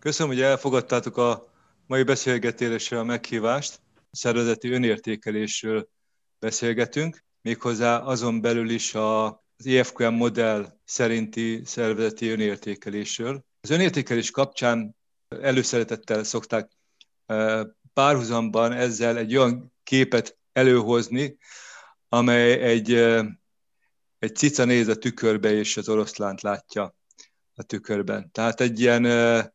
Köszönöm, hogy elfogadtátok a mai beszélgetésre a meghívást. Szervezeti önértékelésről beszélgetünk, méghozzá azon belül is az EFQM modell szerinti szervezeti önértékelésről. Az önértékelés kapcsán előszeretettel szokták e, párhuzamban ezzel egy olyan képet előhozni, amely egy, e, egy cica néz a tükörbe, és az oroszlánt látja a tükörben. Tehát egy ilyen e,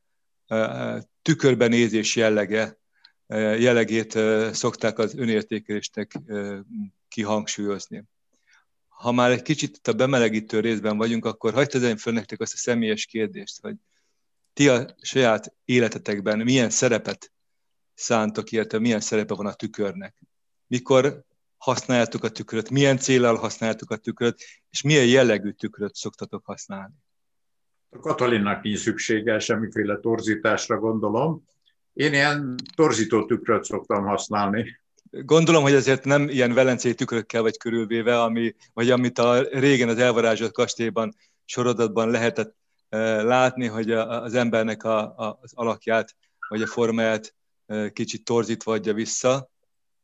tükörbenézés jellege, jellegét szokták az önértékelésnek kihangsúlyozni. Ha már egy kicsit itt a bemelegítő részben vagyunk, akkor hagyd tegyem föl nektek azt a személyes kérdést, hogy ti a saját életetekben milyen szerepet szántok érte, milyen szerepe van a tükörnek. Mikor használjátok a tükröt, milyen célral használjátok a tükröt, és milyen jellegű tükröt szoktatok használni. A Katalinnak nincs szüksége semmiféle torzításra, gondolom. Én ilyen torzító tükröt szoktam használni. Gondolom, hogy ezért nem ilyen velencei tükrökkel vagy körülvéve, ami, vagy amit a régen az elvarázsolt kastélyban, sorodatban lehetett eh, látni, hogy az embernek a, a, az alakját, vagy a formáját eh, kicsit torzítva adja vissza.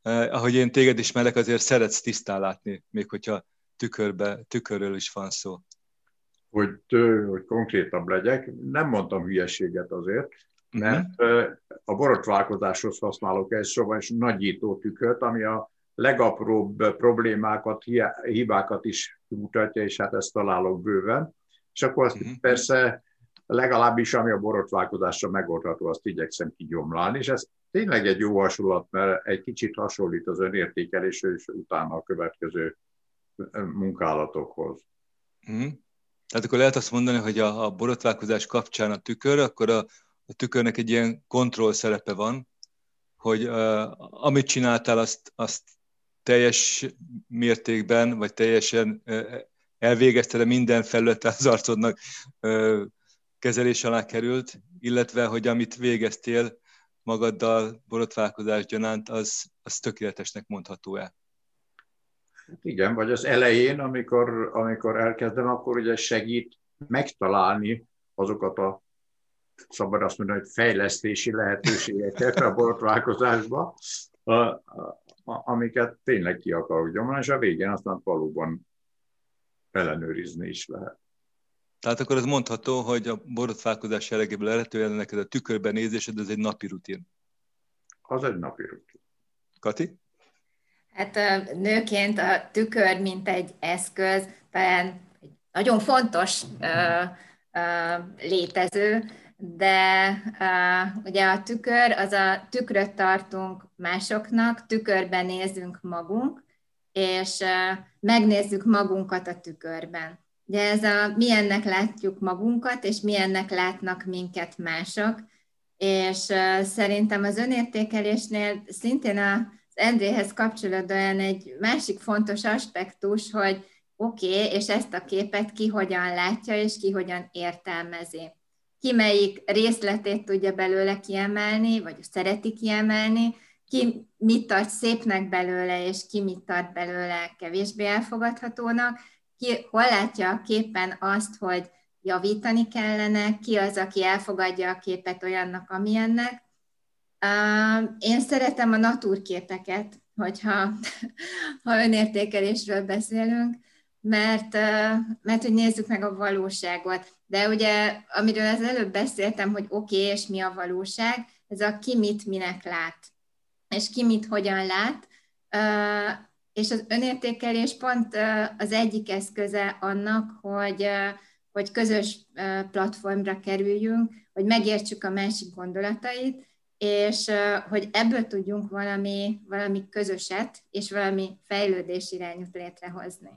Eh, ahogy én téged ismerek, azért szeretsz tisztán látni, még hogyha tükörbe, tükörről is van szó hogy, hogy konkrétabb legyek, nem mondtam hülyeséget azért, mhm. mert a borotválkozáshoz használok egy szóval is nagyító tükröt, ami a legapróbb problémákat, hibákat is mutatja, és hát ezt találok bőven. És akkor azt uh-huh. persze legalábbis, ami a borotválkozásra megoldható, azt igyekszem kigyomlálni, és ez tényleg egy jó hasonlat, mert egy kicsit hasonlít az önértékelésre, és utána a következő munkálatokhoz. Uh-huh. Tehát akkor lehet azt mondani, hogy a, a borotválkozás kapcsán a tükör, akkor a, a tükörnek egy ilyen kontroll szerepe van, hogy uh, amit csináltál, azt, azt teljes mértékben, vagy teljesen uh, elvégezted minden felülete az arcodnak uh, kezelés alá került, illetve, hogy amit végeztél magaddal borotválkozás gyanánt, az, az tökéletesnek mondható-e? Hát igen, vagy az elején, amikor, amikor elkezdem, akkor ugye segít megtalálni azokat a szabad azt mondani, hogy fejlesztési lehetőségeket a borotválkozásba, amiket tényleg ki akarok gyomlani, és a végén aztán valóban ellenőrizni is lehet. Tehát akkor az mondható, hogy a borotválkozás jellegéből eredetően neked a tükörben nézésed, ez egy napi rutin. Az egy napi rutin. Kati? Hát nőként a tükör, mint egy eszköz, talán egy nagyon fontos létező, de ugye a tükör, az a tükröt tartunk másoknak, tükörben nézünk magunk, és megnézzük magunkat a tükörben. Ugye ez a milyennek látjuk magunkat, és milyennek látnak minket mások, és szerintem az önértékelésnél szintén a Endréhez kapcsolódóan egy másik fontos aspektus, hogy oké, okay, és ezt a képet ki hogyan látja, és ki hogyan értelmezi. Ki melyik részletét tudja belőle kiemelni, vagy szereti kiemelni, ki mit tart szépnek belőle, és ki mit tart belőle kevésbé elfogadhatónak, ki hol látja a képen azt, hogy javítani kellene, ki az, aki elfogadja a képet olyannak, amilyennek, én szeretem a naturképeket, hogyha ha önértékelésről beszélünk, mert, mert hogy nézzük meg a valóságot. De ugye, amiről az előbb beszéltem, hogy oké, okay, és mi a valóság, ez a ki mit minek lát, és ki mit hogyan lát, és az önértékelés pont az egyik eszköze annak, hogy, hogy közös platformra kerüljünk, hogy megértsük a másik gondolatait, és hogy ebből tudjunk valami, valami közöset és valami fejlődés irányút létrehozni.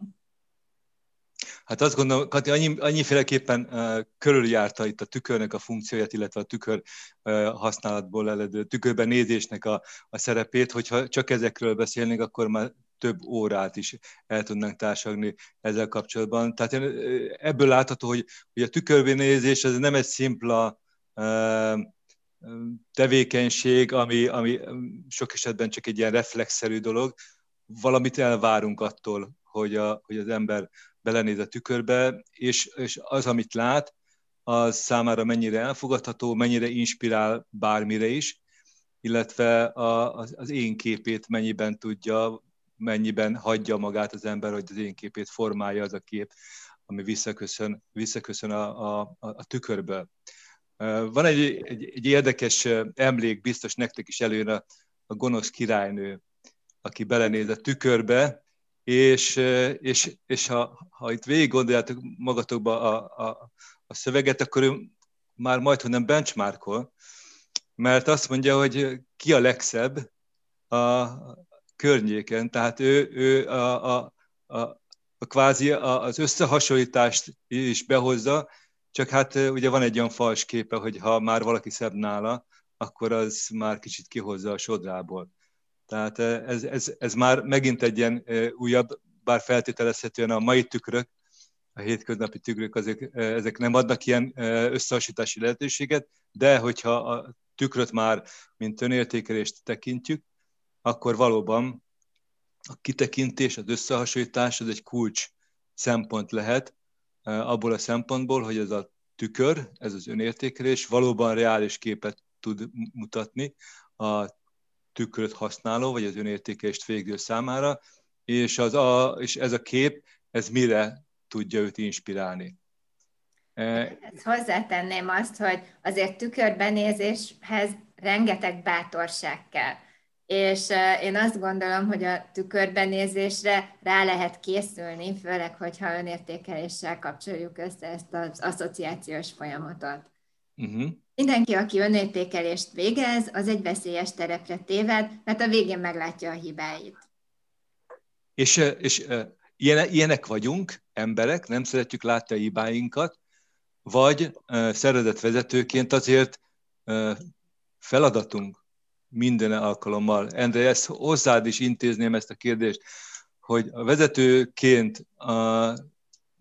Hát azt gondolom, Kati, annyi, annyiféleképpen uh, körüljárta itt a tükörnek a funkcióját, illetve a tükör uh, használatból eledő tükörben nézésnek a, a szerepét, hogyha csak ezekről beszélnénk, akkor már több órát is el tudnánk társadalni ezzel kapcsolatban. Tehát ebből látható, hogy, hogy a tükörben nézés ez nem egy szimpla uh, tevékenység, ami, ami sok esetben csak egy ilyen reflexzerű dolog, valamit elvárunk attól, hogy, a, hogy az ember belenéz a tükörbe, és, és az, amit lát, az számára mennyire elfogadható, mennyire inspirál bármire is, illetve a, az, az én képét mennyiben tudja, mennyiben hagyja magát az ember, hogy az én képét formálja az a kép, ami visszaköszön, visszaköszön a, a, a tükörből. Van egy, egy, egy érdekes emlék, biztos nektek is előjön a, a gonosz királynő, aki belenéz a tükörbe, és, és, és ha, ha itt végig gondoljátok magatokba a, a, a szöveget, akkor ő már majd, hogy nem benchmarkol, mert azt mondja, hogy ki a legszebb a környéken, tehát ő, ő a, a, a, a kvázi az összehasonlítást is behozza, csak hát ugye van egy olyan fals képe, hogy ha már valaki szebb nála, akkor az már kicsit kihozza a sodrából. Tehát ez, ez, ez már megint egy ilyen újabb, bár feltételezhetően a mai tükrök, a hétköznapi tükrök, azok, ezek nem adnak ilyen összehasonlítási lehetőséget, de hogyha a tükröt már mint önértékelést tekintjük, akkor valóban a kitekintés, az összehasonlítás az egy kulcs szempont lehet, abból a szempontból, hogy ez a tükör, ez az önértékelés valóban reális képet tud mutatni a tükröt használó, vagy az önértékelést végző számára, és, az a, és ez a kép, ez mire tudja őt inspirálni. Ezt hozzátenném azt, hogy azért tükörbenézéshez rengeteg bátorság kell. És én azt gondolom, hogy a tükörbenézésre rá lehet készülni, főleg, hogyha önértékeléssel kapcsoljuk össze ezt az asszociációs folyamatot. Uh-huh. Mindenki, aki önértékelést végez, az egy veszélyes terepre téved, mert a végén meglátja a hibáit. És, és ilyenek vagyunk, emberek, nem szeretjük látni a hibáinkat, vagy szervezetvezetőként azért feladatunk minden alkalommal. Endre, ezt hozzád is intézném ezt a kérdést, hogy a vezetőként a,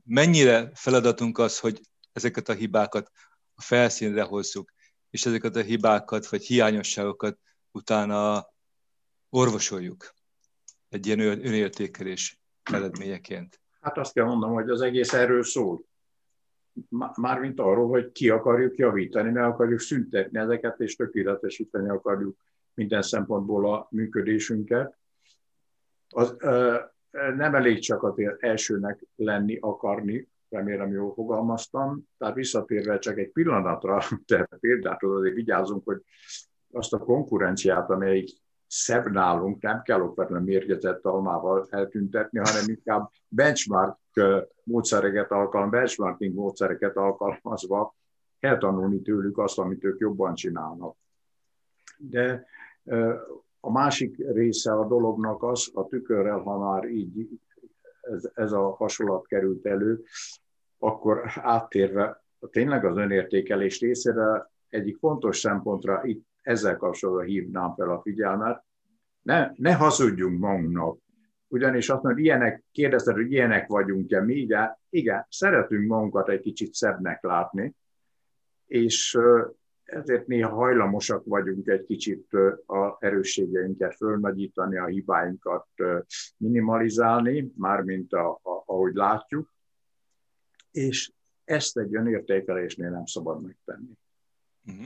mennyire feladatunk az, hogy ezeket a hibákat a felszínre hozzuk, és ezeket a hibákat vagy hiányosságokat utána orvosoljuk egy ilyen önértékelés eredményeként. Hát azt kell mondanom, hogy az egész erről szól. Mármint arról, hogy ki akarjuk javítani, meg akarjuk szüntetni ezeket, és tökéletesíteni akarjuk minden szempontból a működésünket. Az, nem elég csak az elsőnek lenni, akarni, remélem jól fogalmaztam. Tehát visszatérve csak egy pillanatra, te példát azért vigyázunk, hogy azt a konkurenciát, amelyik szebb nálunk, nem kell okvetlen mérgezett almával eltüntetni, hanem inkább benchmark módszereket alkalmaz, benchmarking módszereket alkalmazva eltanulni tőlük azt, amit ők jobban csinálnak. De a másik része a dolognak az, a tükörrel, ha már így ez, ez a hasonlat került elő, akkor áttérve tényleg az önértékelés részére egyik fontos szempontra itt ezzel kapcsolatban hívnám fel a figyelmet, ne, ne hazudjunk magunknak. Ugyanis azt mondja, ilyenek, kérdezted, hogy ilyenek vagyunk-e mi, igen, igen, szeretünk magunkat egy kicsit szebbnek látni, és ezért néha hajlamosak vagyunk egy kicsit a erősségeinket fölnagyítani, a hibáinkat minimalizálni, mármint a, a, ahogy látjuk, és ezt egy önértékelésnél nem szabad megtenni. Uh-huh.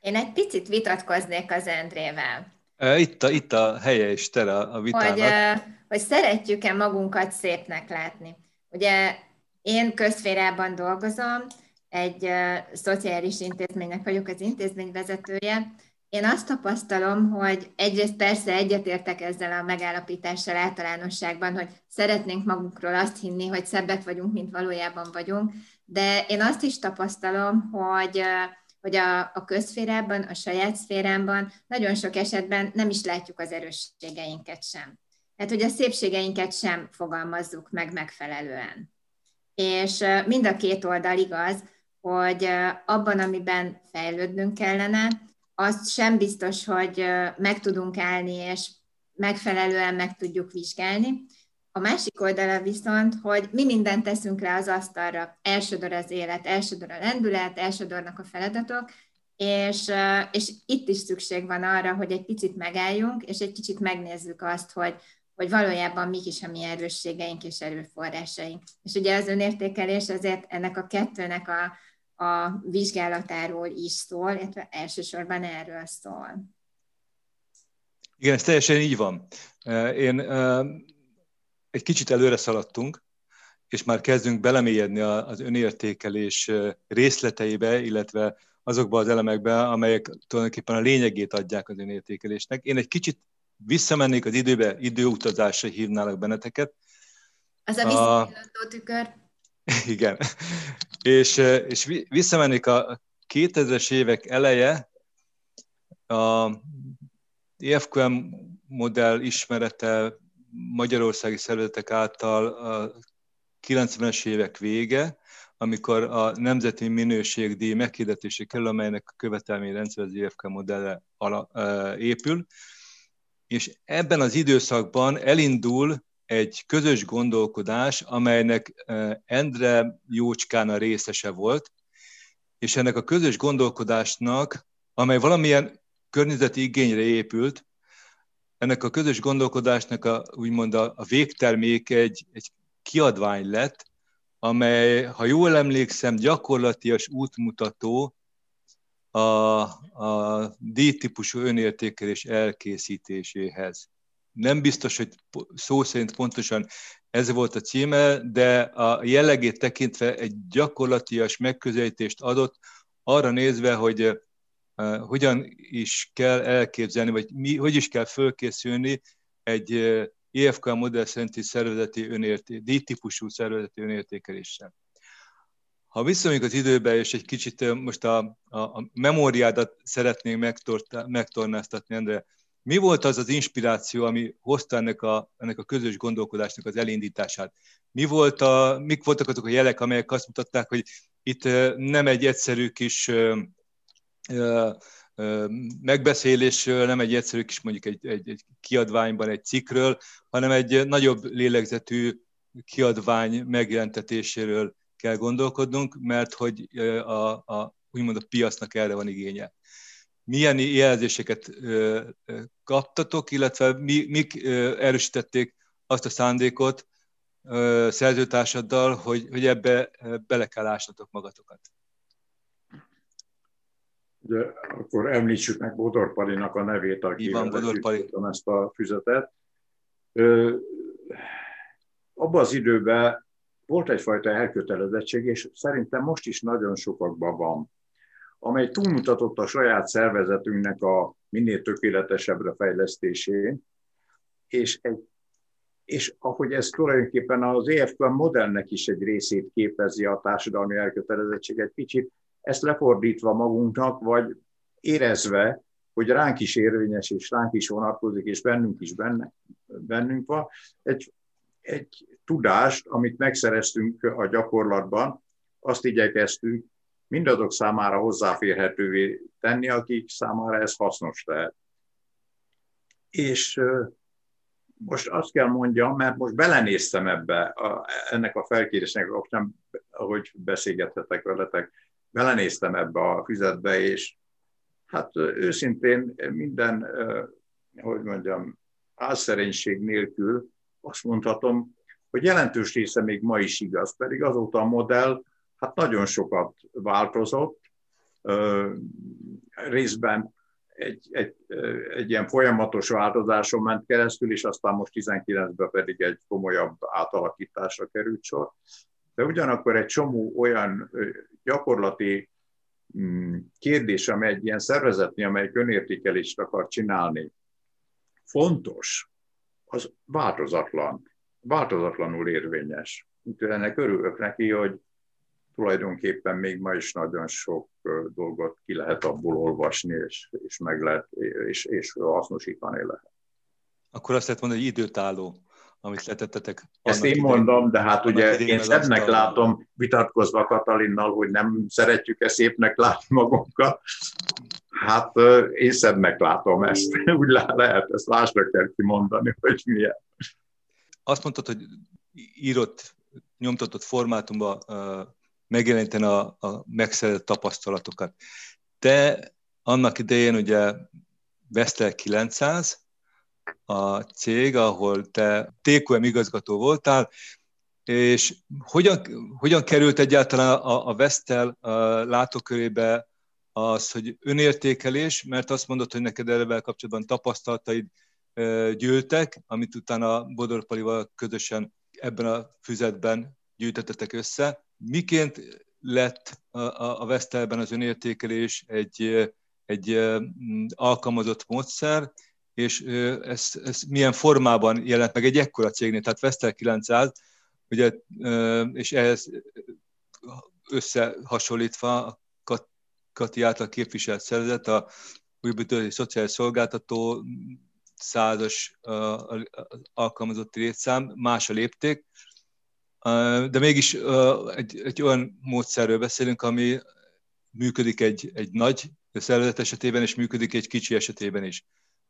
Én egy picit vitatkoznék az Endrével. Itt a, itt a helye és tere a vitának. Hogy, hogy szeretjük-e magunkat szépnek látni. Ugye én közférában dolgozom, egy uh, szociális intézménynek vagyok az intézményvezetője. Én azt tapasztalom, hogy egyrészt persze egyetértek ezzel a megállapítással általánosságban, hogy szeretnénk magunkról azt hinni, hogy szebbek vagyunk, mint valójában vagyunk, de én azt is tapasztalom, hogy uh, hogy a, a közszférában, a saját szférámban nagyon sok esetben nem is látjuk az erősségeinket sem. Tehát, hogy a szépségeinket sem fogalmazzuk meg megfelelően. És mind a két oldal igaz, hogy abban, amiben fejlődnünk kellene, azt sem biztos, hogy meg tudunk állni, és megfelelően meg tudjuk vizsgálni. A másik oldala viszont, hogy mi mindent teszünk rá az asztalra. Elsődor az élet, elsődor a lendület, elsődornak a feladatok, és, és itt is szükség van arra, hogy egy picit megálljunk, és egy kicsit megnézzük azt, hogy, hogy valójában mik is a mi erősségeink és erőforrásaink. És ugye az önértékelés azért ennek a kettőnek a, a vizsgálatáról is szól, illetve elsősorban erről szól. Igen, ez teljesen így van. Én egy kicsit előre szaladtunk, és már kezdünk belemélyedni az önértékelés részleteibe, illetve azokba az elemekbe, amelyek tulajdonképpen a lényegét adják az önértékelésnek. Én egy kicsit visszamennék az időbe, időutazásra hívnálak benneteket. Az a visszapillantó tükör. Igen. És, és visszamennék a 2000-es évek eleje, a EFQM modell ismerete magyarországi szervezetek által a 90-es évek vége, amikor a Nemzeti Minőségdíj meghirdetési kerül, amelynek a követelmény rendszer az IFK modellre épül, és ebben az időszakban elindul egy közös gondolkodás, amelynek Endre Jócskán a részese volt, és ennek a közös gondolkodásnak, amely valamilyen környezeti igényre épült, ennek a közös gondolkodásnak a, úgymond a, a végtermék egy, egy kiadvány lett, amely, ha jól emlékszem, gyakorlatias útmutató a, a D-típusú önértékelés elkészítéséhez. Nem biztos, hogy szó szerint pontosan ez volt a címe, de a jellegét tekintve egy gyakorlatias megközelítést adott arra nézve, hogy hogyan is kell elképzelni, vagy mi, hogy is kell fölkészülni egy EFK modell szerinti szervezeti önérté, D-típusú szervezeti önértékeléssel. Ha visszamegyünk az időbe, és egy kicsit most a, a, a memóriádat szeretnénk megtornáztatni, Endre, mi volt az az inspiráció, ami hozta ennek a, ennek a közös gondolkodásnak az elindítását? Mi volt a, mik voltak azok a jelek, amelyek azt mutatták, hogy itt nem egy egyszerű kis megbeszélésről, nem egy egyszerű kis mondjuk egy, egy, egy kiadványban egy cikkről, hanem egy nagyobb lélegzetű kiadvány megjelentetéséről kell gondolkodnunk, mert hogy a, a, úgymond a piacnak erre van igénye. Milyen jelzéseket kaptatok, illetve mi, mik erősítették azt a szándékot szerzőtársaddal, hogy, hogy ebbe bele kell ásnatok magatokat? De akkor említsük meg Bodor Palinak a nevét, aki ezt a füzetet. Ö, abban az időben volt egyfajta elkötelezettség, és szerintem most is nagyon sokakban van, amely túlmutatott a saját szervezetünknek a minél tökéletesebbre fejlesztésén, és, egy, és ahogy ez tulajdonképpen az EFK modellnek is egy részét képezi a társadalmi elkötelezettség, egy kicsit ezt lefordítva magunknak, vagy érezve, hogy ránk is érvényes, és ránk is vonatkozik, és bennünk is benne, bennünk van, egy, egy tudást, amit megszereztünk a gyakorlatban, azt igyekeztünk mindazok számára hozzáférhetővé tenni, akik számára ez hasznos lehet. És most azt kell mondjam, mert most belenéztem ebbe, a, ennek a felkérésnek, nem, ahogy beszélgethetek veletek, belenéztem ebbe a füzetbe, és hát őszintén minden, hogy mondjam, álszerénység nélkül azt mondhatom, hogy jelentős része még ma is igaz, pedig azóta a modell hát nagyon sokat változott, részben egy, egy, egy ilyen folyamatos változáson ment keresztül, és aztán most 19-ben pedig egy komolyabb átalakításra került sor. De ugyanakkor egy csomó olyan gyakorlati mm, kérdés, amely egy ilyen szervezetni, amely önértékelést akar csinálni, fontos, az változatlan, változatlanul érvényes. Úgyhogy ennek örülök neki, hogy tulajdonképpen még ma is nagyon sok dolgot ki lehet abból olvasni, és, és meg lehet, és, és hasznosítani lehet. Akkor azt lehet mondani, hogy időtálló amit letettetek. Ezt én mondom, de hát ugye én szebbnek a... látom, vitatkozva Katalinnal, hogy nem szeretjük-e szépnek látni magunkat. Hát én szebbnek látom ezt. Úgy lehet, ezt másra kell kimondani, hogy milyen. Azt mondtad, hogy írott, nyomtatott formátumban megjeleníteni a, a megszerzett tapasztalatokat. Te annak idején ugye Vestel 900, a cég, ahol te TQM igazgató voltál, És hogyan, hogyan került egyáltalán a, a Vestel a látókörébe az, hogy önértékelés, mert azt mondod, hogy neked erre kapcsolatban tapasztalataid gyűltek, amit utána Bodor Palival közösen ebben a füzetben gyűjtetetek össze. Miként lett a, a Vestelben az önértékelés egy, egy alkalmazott módszer, és ez, ez milyen formában jelent meg egy ekkora cégnél, tehát Vestel 900, ugye, és ehhez összehasonlítva a Kati által képviselt szervezet, a újbítői szociális szolgáltató százas alkalmazotti létszám, más a lépték, de mégis egy, egy olyan módszerről beszélünk, ami működik egy, egy nagy szervezet esetében, és működik egy kicsi esetében is.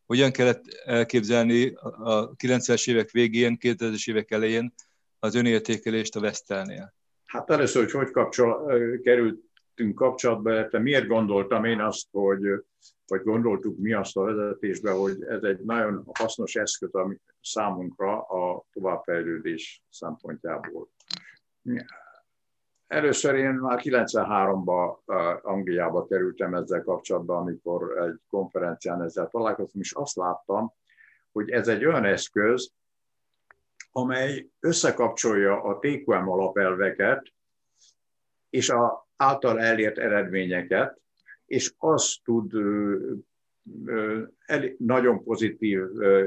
Hogyan kellett elképzelni a 90-es évek végén, 2000-es évek elején az önértékelést a Vestelnél? Hát először, hogy hogy kapcsol, kerültünk kapcsolatba, illetve miért gondoltam én azt, hogy, vagy gondoltuk mi azt a vezetésbe, hogy ez egy nagyon hasznos eszköz ami számunkra a továbbfejlődés szempontjából. Először én már 93-ban Angliába kerültem ezzel kapcsolatban, amikor egy konferencián ezzel találkoztam, és azt láttam, hogy ez egy olyan eszköz, amely összekapcsolja a TQM alapelveket és a által elért eredményeket, és azt tud nagyon pozitív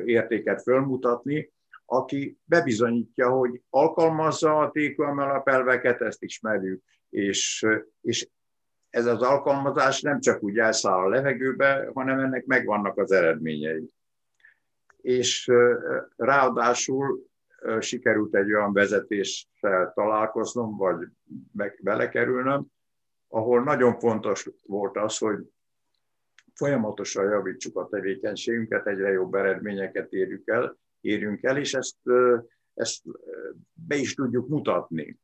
értéket fölmutatni, aki bebizonyítja, hogy alkalmazza a TQM alapelveket, ezt ismerjük, és, és ez az alkalmazás nem csak úgy elszáll a levegőbe, hanem ennek megvannak az eredményei. És ráadásul sikerült egy olyan vezetéssel találkoznom, vagy belekerülnöm, ahol nagyon fontos volt az, hogy folyamatosan javítsuk a tevékenységünket, egyre jobb eredményeket érjük el, érjünk el, és ezt, ezt be is tudjuk mutatni.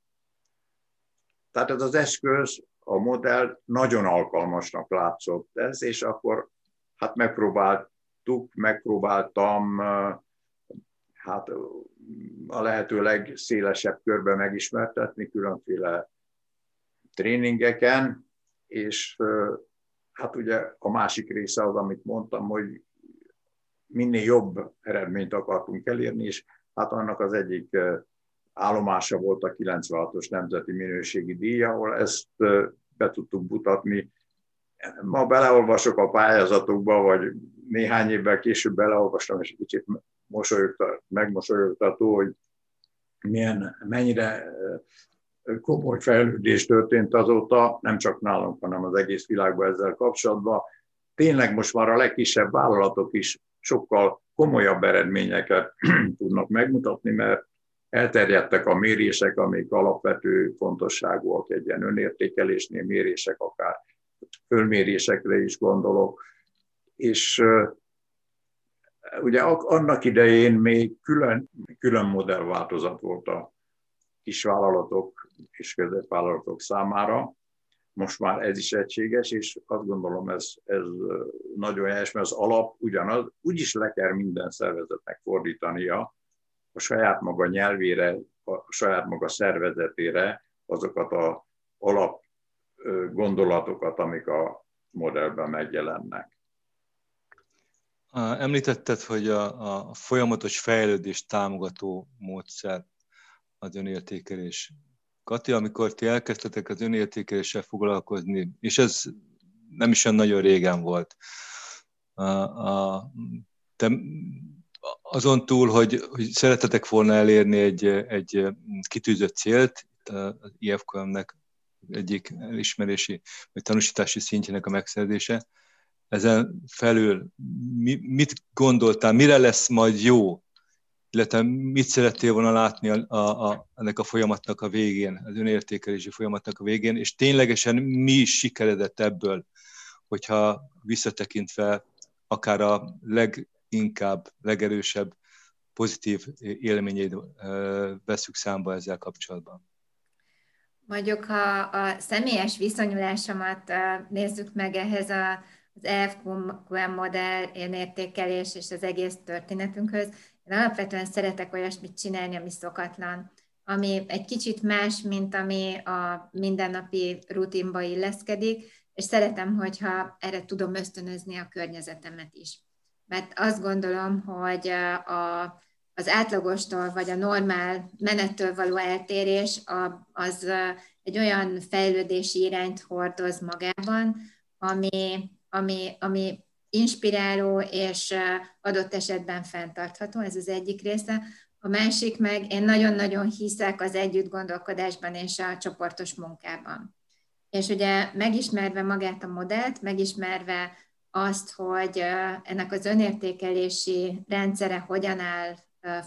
Tehát ez az eszköz, a modell nagyon alkalmasnak látszott ez, és akkor hát megpróbáltuk, megpróbáltam hát a lehető legszélesebb körbe megismertetni különféle tréningeken, és hát ugye a másik része az, amit mondtam, hogy minél jobb eredményt akartunk elérni, és hát annak az egyik állomása volt a 96-os Nemzeti Minőségi Díj, ahol ezt be tudtuk mutatni. Ma beleolvasok a pályázatokba, vagy néhány évvel később beleolvastam, és kicsit megmosolyogtató, hogy milyen, mennyire komoly fejlődés történt azóta, nem csak nálunk, hanem az egész világban ezzel kapcsolatban. Tényleg most már a legkisebb vállalatok is sokkal komolyabb eredményeket tudnak megmutatni, mert elterjedtek a mérések, amik alapvető fontosságúak egy ilyen önértékelésnél, mérések akár fölmérésekre is gondolok, és ugye annak idején még külön, külön modellváltozat volt a kisvállalatok és középvállalatok számára, most már ez is egységes, és azt gondolom ez, ez nagyon helyes, mert az alap ugyanaz, úgyis le kell minden szervezetnek fordítania a saját maga nyelvére, a saját maga szervezetére azokat a alap gondolatokat, amik a modellben megjelennek. Említetted, hogy a, a folyamatos fejlődés támogató módszer az önértékelés Kati, amikor ti elkezdtetek az önértékeléssel foglalkozni, és ez nem is olyan nagyon régen volt, te azon túl, hogy, hogy szeretetek volna elérni egy, egy kitűzött célt, az IFKM-nek egyik elismerési vagy tanúsítási szintjének a megszerzése, ezen felül mi, mit gondoltál, mire lesz majd jó illetve mit szerettél volna látni a, a, a, ennek a folyamatnak a végén, az önértékelési folyamatnak a végén, és ténylegesen mi is sikeredett ebből, hogyha visszatekintve akár a leginkább, legerősebb pozitív élményét veszük számba ezzel kapcsolatban. Mondjuk, ha a személyes viszonyulásomat nézzük meg ehhez a, az EFQM modell értékelés és az egész történetünkhöz, én alapvetően szeretek olyasmit csinálni, ami szokatlan. ami egy kicsit más, mint ami a mindennapi rutinba illeszkedik, és szeretem, hogyha erre tudom ösztönözni a környezetemet is. Mert azt gondolom, hogy a, az átlagostól vagy a normál menettől való eltérés az egy olyan fejlődési irányt hordoz magában, ami, ami, ami inspiráló és adott esetben fenntartható, ez az egyik része. A másik meg, én nagyon-nagyon hiszek az együtt gondolkodásban és a csoportos munkában. És ugye megismerve magát a modellt, megismerve azt, hogy ennek az önértékelési rendszere hogyan áll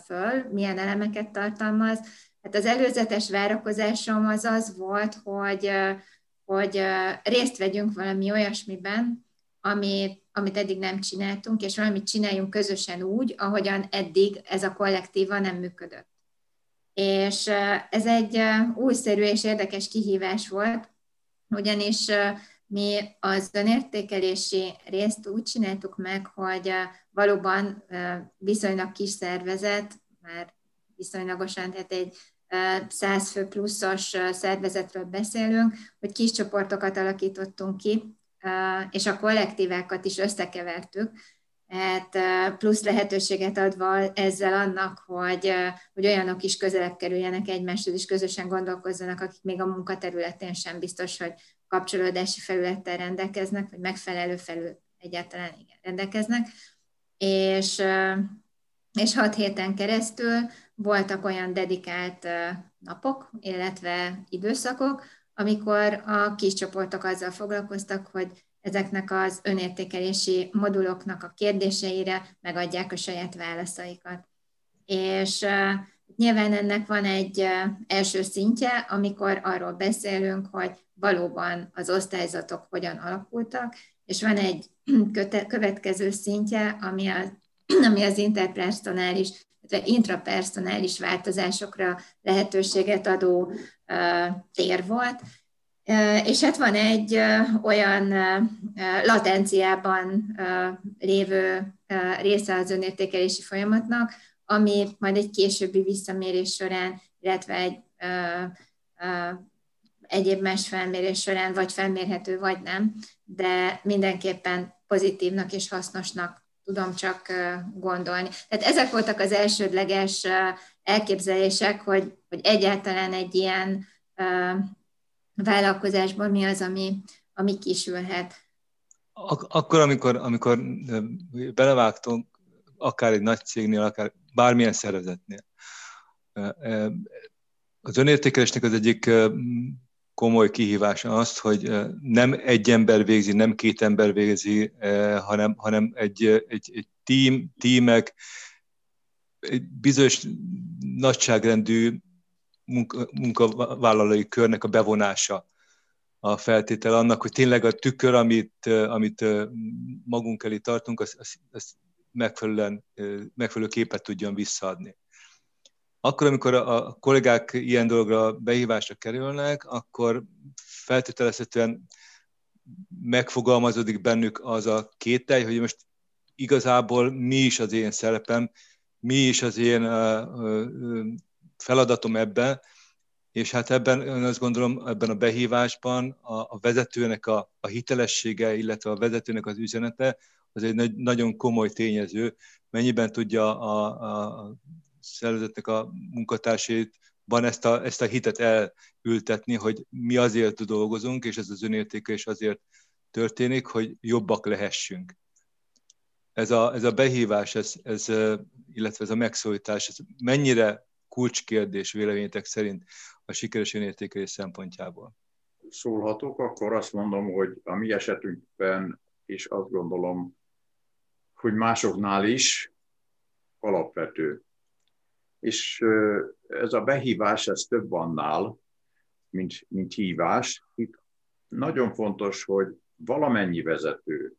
föl, milyen elemeket tartalmaz, hát az előzetes várakozásom az az volt, hogy, hogy részt vegyünk valami olyasmiben, amit, amit eddig nem csináltunk, és valamit csináljunk közösen úgy, ahogyan eddig ez a kollektíva nem működött. És ez egy újszerű és érdekes kihívás volt, ugyanis mi az önértékelési részt úgy csináltuk meg, hogy valóban viszonylag kis szervezet, már viszonylagosan, tehát egy 100 fő pluszos szervezetről beszélünk, hogy kis csoportokat alakítottunk ki, és a kollektívákat is összekevertük, hát plusz lehetőséget adva ezzel annak, hogy, hogy olyanok is közelebb kerüljenek egymáshoz, és közösen gondolkozzanak, akik még a munkaterületén sem biztos, hogy kapcsolódási felülettel rendelkeznek, vagy megfelelő felül egyáltalán igen, rendelkeznek. És, és hat héten keresztül voltak olyan dedikált napok, illetve időszakok, amikor a kis csoportok azzal foglalkoztak, hogy ezeknek az önértékelési moduloknak a kérdéseire megadják a saját válaszaikat. És nyilván ennek van egy első szintje, amikor arról beszélünk, hogy valóban az osztályzatok hogyan alakultak, és van egy következő szintje, ami, a, ami az interpersonális, illetve intrapersonális változásokra lehetőséget adó tér volt, és hát van egy olyan latenciában lévő része az önértékelési folyamatnak, ami majd egy későbbi visszamérés során, illetve egy egyéb más felmérés során vagy felmérhető, vagy nem, de mindenképpen pozitívnak és hasznosnak tudom csak gondolni. Tehát ezek voltak az elsődleges elképzelések, hogy, hogy egyáltalán egy ilyen vállalkozásban mi az, ami, ami kisülhet. Ak- akkor, amikor, amikor belevágtunk, akár egy nagy cégnél, akár bármilyen szervezetnél, az önértékelésnek az egyik komoly kihívása az, hogy nem egy ember végzi, nem két ember végzi, hanem, hanem egy, egy, egy tím, tímek, egy bizonyos nagyságrendű munka, munkavállalói körnek a bevonása a feltétel annak, hogy tényleg a tükör, amit, amit magunk elé tartunk, az, az, az megfelelően, megfelelő képet tudjon visszaadni. Akkor, amikor a kollégák ilyen dologra behívásra kerülnek, akkor feltételezhetően megfogalmazódik bennük az a kételj, hogy most igazából mi is az én szerepem, mi is az én feladatom ebben, és hát ebben, én azt gondolom, ebben a behívásban a, a vezetőnek a, a hitelessége, illetve a vezetőnek az üzenete, az egy nagy, nagyon komoly tényező, mennyiben tudja a, a, a szervezetnek a munkatársait van ezt a, ezt a hitet elültetni, hogy mi azért dolgozunk, és ez az önértékelés azért történik, hogy jobbak lehessünk. Ez a, ez a behívás, ez, ez, illetve ez a megszólítás, ez mennyire kulcskérdés véleményetek szerint a sikeres önértékelés szempontjából? Szólhatok, akkor azt mondom, hogy a mi esetünkben is azt gondolom, hogy másoknál is alapvető. És ez a behívás, ez több annál, mint, mint hívás. Itt nagyon fontos, hogy valamennyi vezető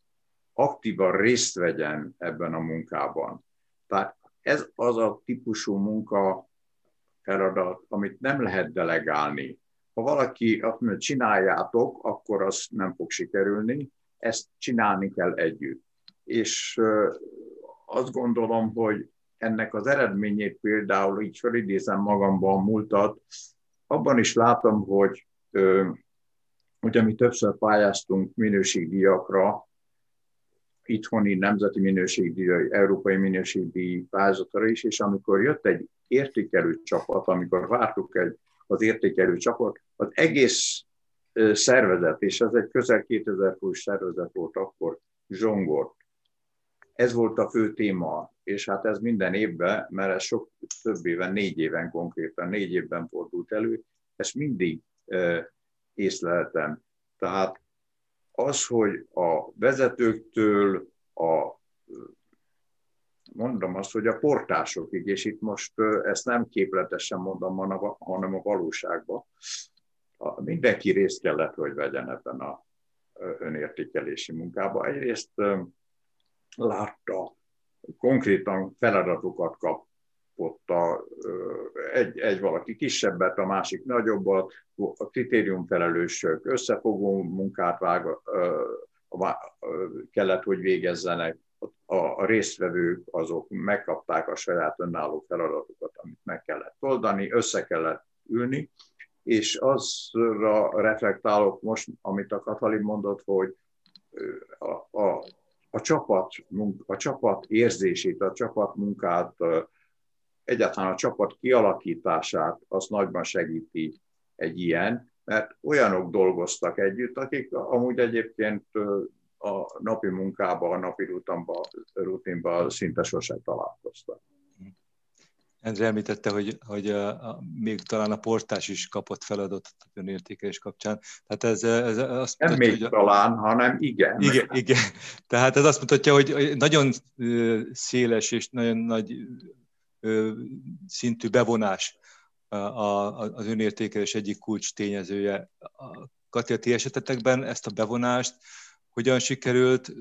aktívan részt vegyen ebben a munkában. Tehát ez az a típusú munka, feladat, amit nem lehet delegálni. Ha valaki azt mondja, csináljátok, akkor az nem fog sikerülni, ezt csinálni kell együtt. És azt gondolom, hogy ennek az eredményét például, így felidézem magamban múltat, abban is látom, hogy Ugye mi többször pályáztunk minőségdíjakra, itthoni nemzeti minőségdíj, európai minőségdíj pályázatra is, és amikor jött egy értékelő csapat, amikor vártuk egy, az értékelő csapat, az egész szervezet, és ez egy közel 2000 fős szervezet volt akkor, zsongort. Ez volt a fő téma, és hát ez minden évben, mert ez sok több éven, négy éven konkrétan, négy évben fordult elő, ezt mindig észleltem. Tehát az, hogy a vezetőktől a mondom azt, hogy a portásokig, és itt most ezt nem képletesen mondom, hanem a valóságban, mindenki részt kellett, hogy vegyen ebben a önértékelési munkában. Egyrészt látta, konkrétan feladatokat kap, ott a, egy, egy valaki kisebbet, a másik nagyobbat, a kritériumfelelősök összefogó munkát vág, kellett, hogy végezzenek, a résztvevők azok megkapták a saját önálló feladatokat, amit meg kellett oldani, össze kellett ülni, és azra reflektálok most, amit a Katalin mondott, hogy a, a, a, csapat, a csapat érzését, a csapat munkát egyáltalán a csapat kialakítását azt nagyban segíti egy ilyen, mert olyanok dolgoztak együtt, akik amúgy egyébként a napi munkában, a napi rutinban, rutinban szinte sosem találkoztak. Endre említette, hogy, hogy a, a, még talán a portás is kapott feladatot a önértékelés kapcsán. Tehát ez, ez azt Nem mutatja, még hogy talán, hanem igen. Igen, igen. Tehát ez azt mutatja, hogy nagyon széles és nagyon nagy szintű bevonás az önértékelés egyik kulcs tényezője. Katja, ti esetetekben ezt a bevonást hogyan sikerült,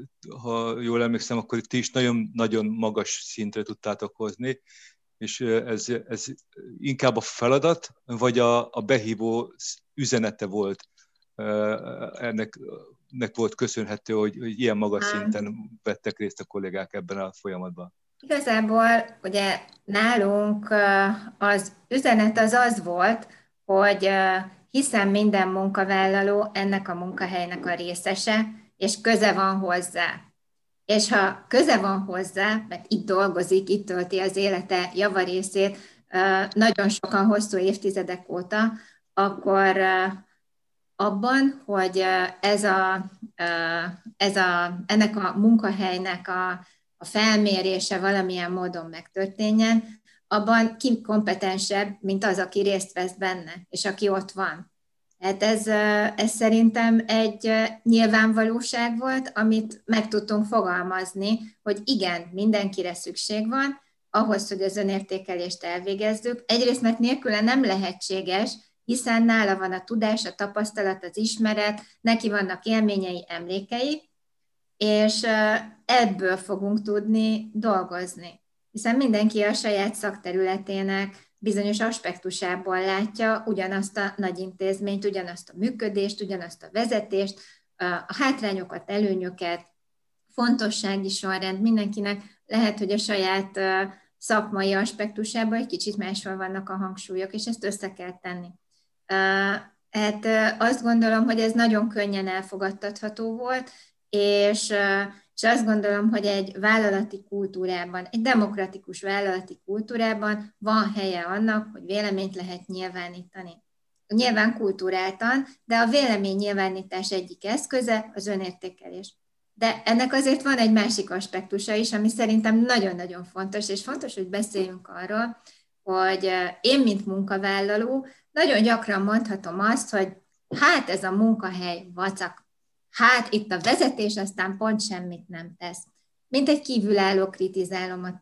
ha jól emlékszem, akkor ti is nagyon-nagyon magas szintre tudtátok hozni, és ez, ez inkább a feladat, vagy a, a behívó üzenete volt ennek, ennek volt köszönhető, hogy, hogy ilyen magas szinten vettek részt a kollégák ebben a folyamatban? Igazából ugye nálunk az üzenet az az volt, hogy hiszen minden munkavállaló ennek a munkahelynek a részese, és köze van hozzá. És ha köze van hozzá, mert itt dolgozik, itt tölti az élete javarészét, nagyon sokan hosszú évtizedek óta, akkor abban, hogy ez a, ez a, ennek a munkahelynek a a felmérése valamilyen módon megtörténjen, abban ki kompetensebb, mint az, aki részt vesz benne, és aki ott van. Hát ez, ez szerintem egy nyilvánvalóság volt, amit meg tudtunk fogalmazni, hogy igen, mindenkire szükség van, ahhoz, hogy az önértékelést elvégezzük. Egyrészt, mert nélküle nem lehetséges, hiszen nála van a tudás, a tapasztalat, az ismeret, neki vannak élményei, emlékei, és ebből fogunk tudni dolgozni. Hiszen mindenki a saját szakterületének bizonyos aspektusából látja ugyanazt a nagy intézményt, ugyanazt a működést, ugyanazt a vezetést, a hátrányokat, előnyöket, fontossági sorrend mindenkinek lehet, hogy a saját szakmai aspektusában egy kicsit máshol vannak a hangsúlyok, és ezt össze kell tenni. Hát azt gondolom, hogy ez nagyon könnyen elfogadtatható volt, és, és azt gondolom, hogy egy vállalati kultúrában, egy demokratikus vállalati kultúrában van helye annak, hogy véleményt lehet nyilvánítani. Nyilván kultúráltan, de a vélemény nyilvánítás egyik eszköze az önértékelés. De ennek azért van egy másik aspektusa is, ami szerintem nagyon-nagyon fontos, és fontos, hogy beszéljünk arról, hogy én, mint munkavállaló, nagyon gyakran mondhatom azt, hogy hát ez a munkahely vacak, hát itt a vezetés aztán pont semmit nem tesz. Mint egy kívülálló kritizálom a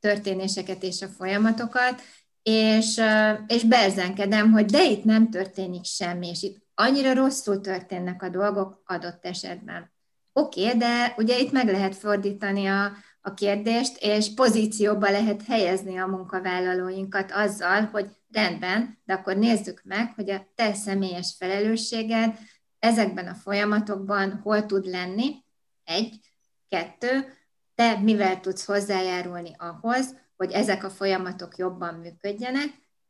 történéseket és a folyamatokat, és, és berzenkedem, hogy de itt nem történik semmi, és itt annyira rosszul történnek a dolgok adott esetben. Oké, okay, de ugye itt meg lehet fordítani a, a kérdést, és pozícióba lehet helyezni a munkavállalóinkat azzal, hogy rendben, de akkor nézzük meg, hogy a te személyes felelősséged ezekben a folyamatokban hol tud lenni, egy, kettő, te mivel tudsz hozzájárulni ahhoz, hogy ezek a folyamatok jobban működjenek,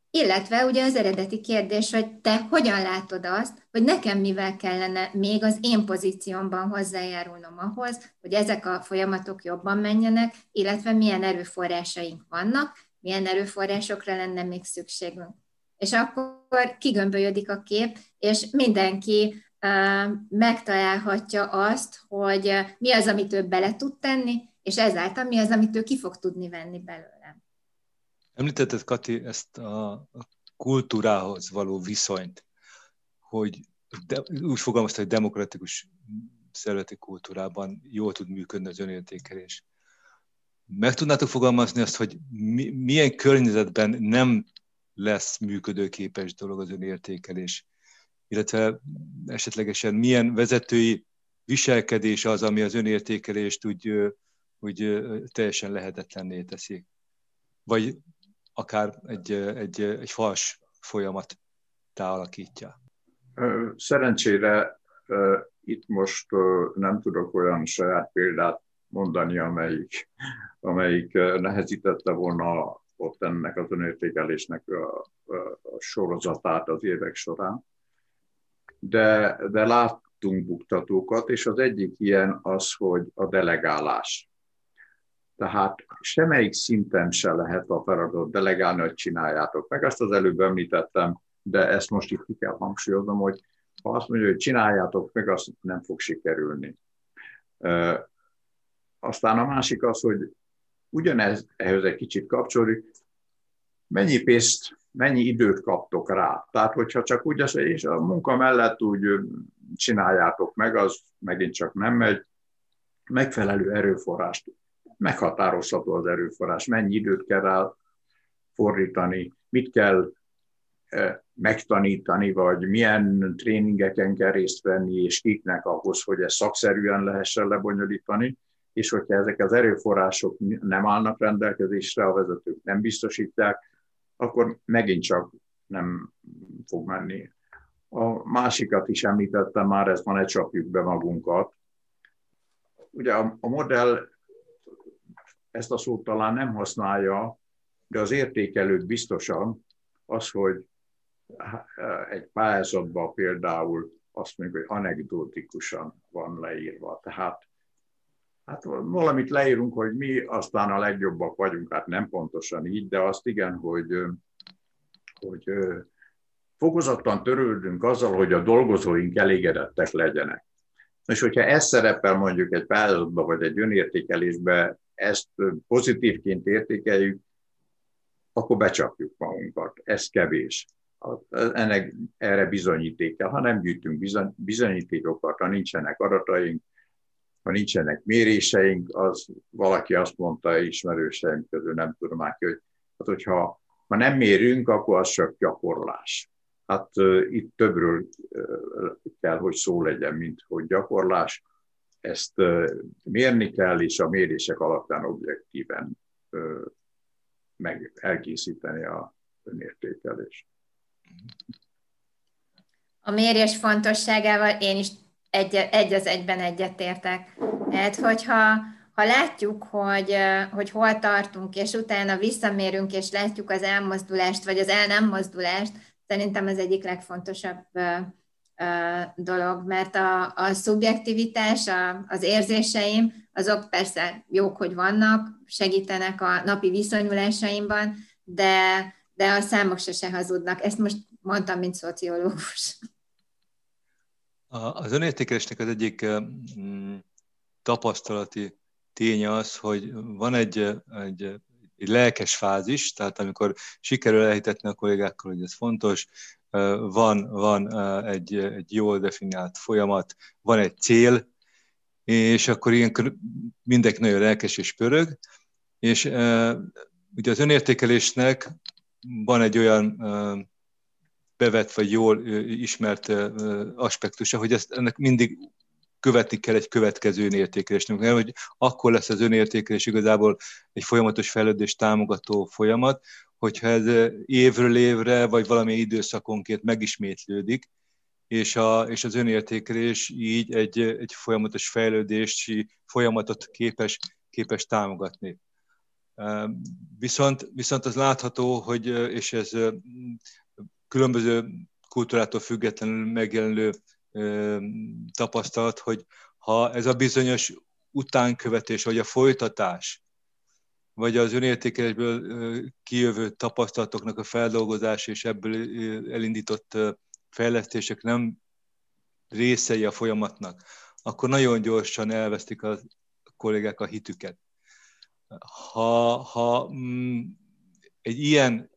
illetve ugye az eredeti kérdés, hogy te hogyan látod azt, hogy nekem mivel kellene még az én pozíciómban hozzájárulnom ahhoz, hogy ezek a folyamatok jobban menjenek, illetve milyen erőforrásaink vannak, milyen erőforrásokra lenne még szükségünk. És akkor kigömbölyödik a kép, és mindenki megtalálhatja azt, hogy mi az, amit ő bele tud tenni, és ezáltal mi az, amit ő ki fog tudni venni belőle. Említetted, Kati, ezt a kultúrához való viszonyt, hogy de, úgy fogalmazta, hogy demokratikus szervezeti kultúrában jól tud működni az önértékelés. Meg tudnátok fogalmazni azt, hogy mi, milyen környezetben nem lesz működőképes dolog az önértékelés, illetve esetlegesen milyen vezetői viselkedés az, ami az önértékelést úgy, úgy teljesen lehetetlenné teszi. Vagy akár egy, egy, egy fals folyamat alakítja. Szerencsére itt most nem tudok olyan saját példát mondani, amelyik, amelyik nehezítette volna ott ennek az önértékelésnek a, a sorozatát az évek során. De, de láttunk buktatókat, és az egyik ilyen az, hogy a delegálás. Tehát semmelyik szinten se lehet a feladat delegálni, hogy csináljátok meg. Ezt az előbb említettem, de ezt most itt ki kell hangsúlyoznom, hogy ha azt mondja, hogy csináljátok meg, azt nem fog sikerülni. Aztán a másik az, hogy ugyanez ehhez egy kicsit kapcsolódik, mennyi pénzt, mennyi időt kaptok rá. Tehát, hogyha csak úgy az, és a munka mellett úgy csináljátok meg, az megint csak nem megy, megfelelő erőforrást meghatározható az erőforrás, mennyi időt kell rá fordítani, mit kell megtanítani, vagy milyen tréningeken kell részt venni, és kiknek ahhoz, hogy ezt szakszerűen lehessen lebonyolítani, és hogyha ezek az erőforrások nem állnak rendelkezésre, a vezetők nem biztosítják, akkor megint csak nem fog menni. A másikat is említettem már, ezt ma ne csapjuk be magunkat. Ugye a, a modell ezt a szót talán nem használja, de az értékelők biztosan az, hogy egy pályázatban például azt mondjuk, hogy anekdotikusan van leírva. Tehát hát valamit leírunk, hogy mi aztán a legjobbak vagyunk, hát nem pontosan így, de azt igen, hogy, hogy fokozottan törődünk azzal, hogy a dolgozóink elégedettek legyenek. És hogyha ez szerepel mondjuk egy pályázatban vagy egy önértékelésben, ezt pozitívként értékeljük, akkor becsapjuk magunkat. Ez kevés. Ennek erre bizonyíték kell. Ha nem gyűjtünk bizony, bizonyítékokat, ha nincsenek adataink, ha nincsenek méréseink, az valaki azt mondta, ismerőseim közül nem tudom már ki, hogy hát hogyha ha nem mérünk, akkor az csak gyakorlás. Hát uh, itt többről uh, kell, hogy szó legyen, mint hogy gyakorlás ezt mérni kell, és a mérések alapján objektíven meg elkészíteni a önértékelést. A mérés fontosságával én is egy, egy az egyben egyetértek. Tehát, hogyha ha látjuk, hogy, hogy hol tartunk, és utána visszamérünk, és látjuk az elmozdulást, vagy az el nem mozdulást, szerintem az egyik legfontosabb dolog, mert a, a szubjektivitás, a, az érzéseim, azok persze jók, hogy vannak, segítenek a napi viszonyulásaimban, de, de a számok se, se hazudnak. Ezt most mondtam, mint szociológus. Az önértékelésnek az egyik tapasztalati ténye az, hogy van egy, egy, egy lelkes fázis, tehát amikor sikerül elhitetni a kollégákkal, hogy ez fontos, van, van egy, egy jól definiált folyamat, van egy cél, és akkor ilyenkor mindenki nagyon lelkes és pörög, és ugye az önértékelésnek van egy olyan bevett vagy jól ismert aspektusa, hogy ezt, ennek mindig követni kell egy következő önértékelésnek, mert hogy akkor lesz az önértékelés igazából egy folyamatos fejlődés támogató folyamat, hogyha ez évről évre, vagy valami időszakonként megismétlődik, és, a, és az önértékelés így egy, egy folyamatos fejlődési folyamatot képes, képes támogatni. Viszont, viszont az látható, hogy, és ez különböző kultúrától függetlenül megjelenő tapasztalat, hogy ha ez a bizonyos utánkövetés, vagy a folytatás, vagy az önértékelésből kijövő tapasztalatoknak a feldolgozás és ebből elindított fejlesztések nem részei a folyamatnak, akkor nagyon gyorsan elvesztik a kollégák a hitüket. Ha, ha mm, egy ilyen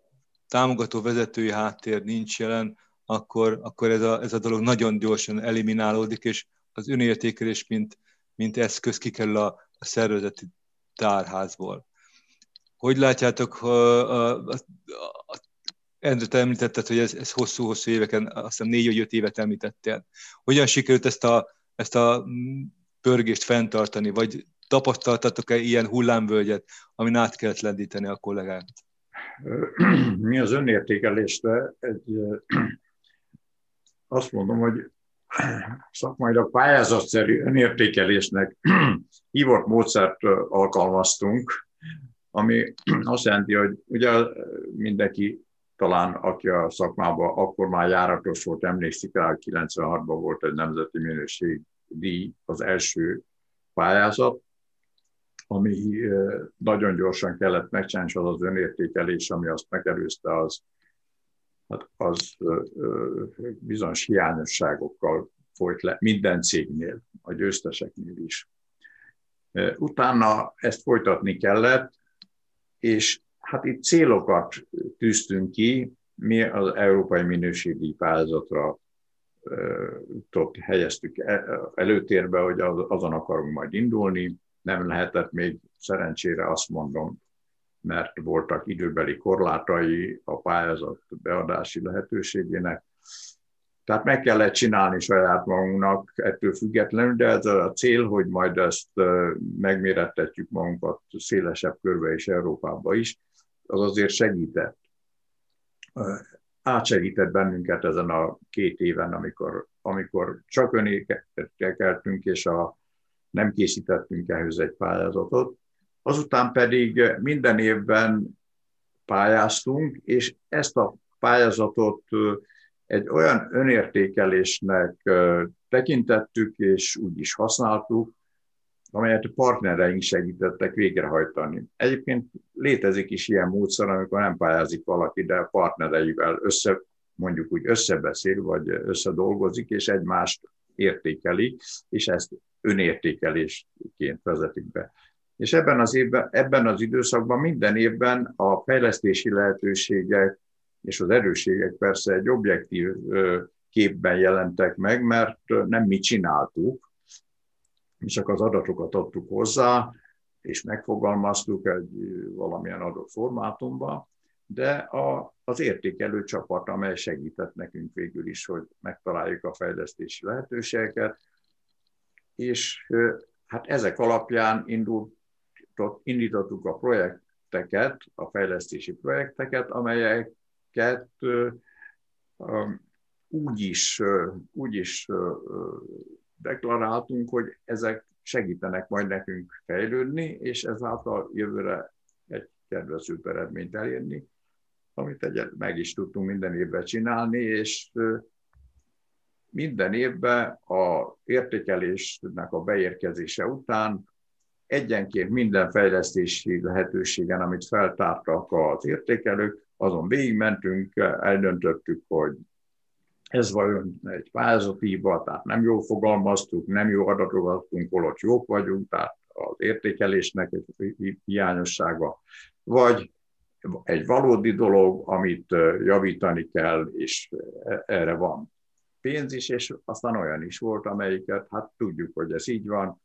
támogató vezetői háttér nincs jelen, akkor, akkor ez, a, ez a dolog nagyon gyorsan eliminálódik, és az önértékelés, mint, mint eszköz kikerül a, a szervezeti tárházból. Hogy látjátok, ha, a, a, a, Endre, te említetted, hogy ez, ez hosszú-hosszú éveken, azt hiszem négy vagy öt évet említettél. Hogyan sikerült ezt a, ezt a pörgést fenntartani, vagy tapasztaltatok-e ilyen hullámvölgyet, amin át kellett lendíteni a kollégát? Mi az önértékelésre egy, azt mondom, hogy szakmailag pályázatszerű önértékelésnek hívott módszert alkalmaztunk, ami azt jelenti, hogy ugye mindenki talán, aki a szakmában akkor már járatos volt, emlékszik rá, 96-ban volt egy nemzeti minőségdíj, az első pályázat, ami nagyon gyorsan kellett megcsinálni, az az önértékelés, ami azt megelőzte, az, hát az bizonyos hiányosságokkal folyt le minden cégnél, a győzteseknél is. Utána ezt folytatni kellett, és hát itt célokat tűztünk ki, mi az európai minőségi pályázatra helyeztük e, előtérbe, hogy azon akarunk majd indulni. Nem lehetett még szerencsére azt mondom, mert voltak időbeli korlátai a pályázat beadási lehetőségének. Tehát meg kellett csinálni saját magunknak ettől függetlenül, de ez a cél, hogy majd ezt megmérettetjük magunkat szélesebb körbe és Európába is, az azért segített. Átsegített bennünket ezen a két éven, amikor, amikor csak önékeltünk, és a, nem készítettünk ehhez egy pályázatot. Azután pedig minden évben pályáztunk, és ezt a pályázatot egy olyan önértékelésnek tekintettük, és úgy is használtuk, amelyet a partnereink segítettek végrehajtani. Egyébként létezik is ilyen módszer, amikor nem pályázik valaki, de a partnereivel össze, mondjuk úgy összebeszél, vagy összedolgozik, és egymást értékeli, és ezt önértékelésként vezetik be. És ebben az, évben, ebben az időszakban minden évben a fejlesztési lehetőségek és az erősségek persze egy objektív képben jelentek meg, mert nem mi csináltuk, mi csak az adatokat adtuk hozzá, és megfogalmaztuk egy valamilyen adott formátumban, de a, az értékelő csapat, amely segített nekünk végül is, hogy megtaláljuk a fejlesztési lehetőségeket, és hát ezek alapján indult, indítottuk a projekteket, a fejlesztési projekteket, amelyeket úgy is, úgy is deklaráltunk, hogy ezek segítenek majd nekünk fejlődni, és ezáltal jövőre egy kedvező eredményt elérni, amit egyet meg is tudtunk minden évben csinálni, és minden évben a értékelésnek a beérkezése után egyenként minden fejlesztési lehetőségen, amit feltártak az értékelők, azon végigmentünk, eldöntöttük, hogy ez vajon egy pályázati tehát nem jól fogalmaztuk, nem jó adatokat adtunk, holott jók vagyunk, tehát az értékelésnek egy hiányossága, vagy egy valódi dolog, amit javítani kell, és erre van pénz is, és aztán olyan is volt, amelyiket, hát tudjuk, hogy ez így van,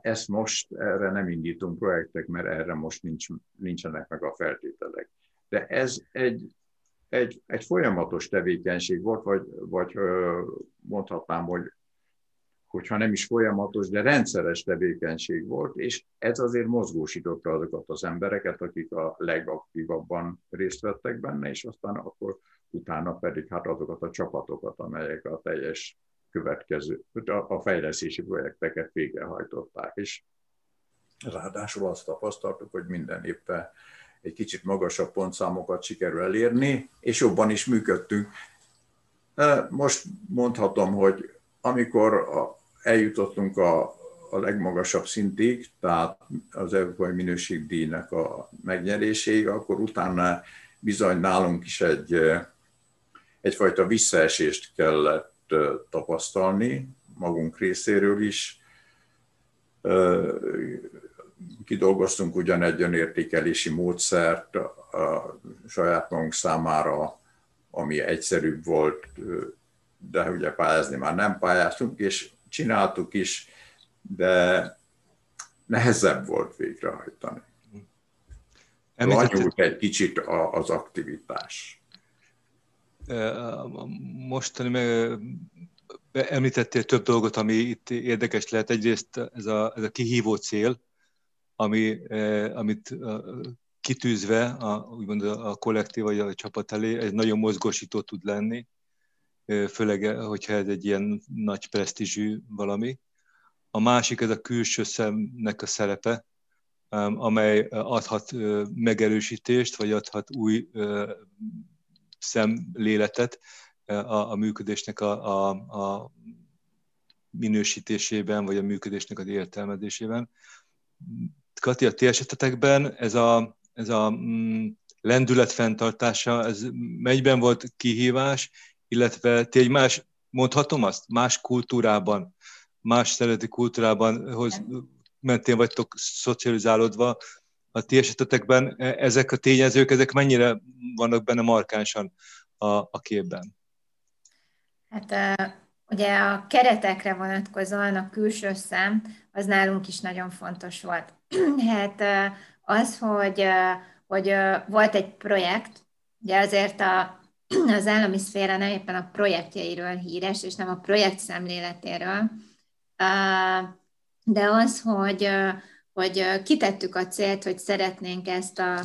ezt most erre nem indítunk projektek, mert erre most nincs, nincsenek meg a feltételek. De ez egy egy, egy folyamatos tevékenység volt, vagy, vagy mondhatnám, hogy hogyha nem is folyamatos, de rendszeres tevékenység volt, és ez azért mozgósította azokat az embereket, akik a legaktívabban részt vettek benne, és aztán akkor utána pedig hát azokat a csapatokat, amelyek a teljes következő, a fejlesztési projekteket végrehajtották. És Ráadásul azt tapasztaltuk, hogy minden éppen egy kicsit magasabb pontszámokat sikerül elérni, és jobban is működtünk. Most mondhatom, hogy amikor eljutottunk a, a legmagasabb szintig, tehát az Európai Minőségdíjnak a megnyeréséig, akkor utána bizony nálunk is egy, egyfajta visszaesést kellett tapasztalni, magunk részéről is. Kidolgoztunk ugyan egy önértékelési módszert a saját magunk számára, ami egyszerűbb volt, de ugye pályázni már nem pályáztunk, és csináltuk is, de nehezebb volt végrehajtani. Lanyult egy kicsit az aktivitás. Mostani meg említettél több dolgot, ami itt érdekes lehet. Egyrészt ez a, ez a kihívó cél, ami, amit kitűzve a, úgymond a kollektív vagy a csapat elé, ez nagyon mozgósító tud lenni, főleg, hogyha ez egy ilyen nagy presztízsű valami. A másik ez a külső szemnek a szerepe, amely adhat megerősítést, vagy adhat új szemléletet a, a működésnek a, a, a minősítésében, vagy a működésnek az értelmezésében. Kati, a ti esetetekben ez a, ez a mm, lendület fenntartása, ez melyben volt kihívás, illetve ti egy más, mondhatom azt, más kultúrában, más szereti kultúrában hoz, mentén vagytok szocializálódva, a ti esetetekben e, ezek a tényezők, ezek mennyire vannak benne markánsan a, a képben? Hát ugye a keretekre vonatkozóan a külső szem, az nálunk is nagyon fontos volt. Hát az, hogy, hogy volt egy projekt, ugye azért a, az állami szféra nem éppen a projektjeiről híres, és nem a projekt szemléletéről, de az, hogy, hogy kitettük a célt, hogy szeretnénk ezt a,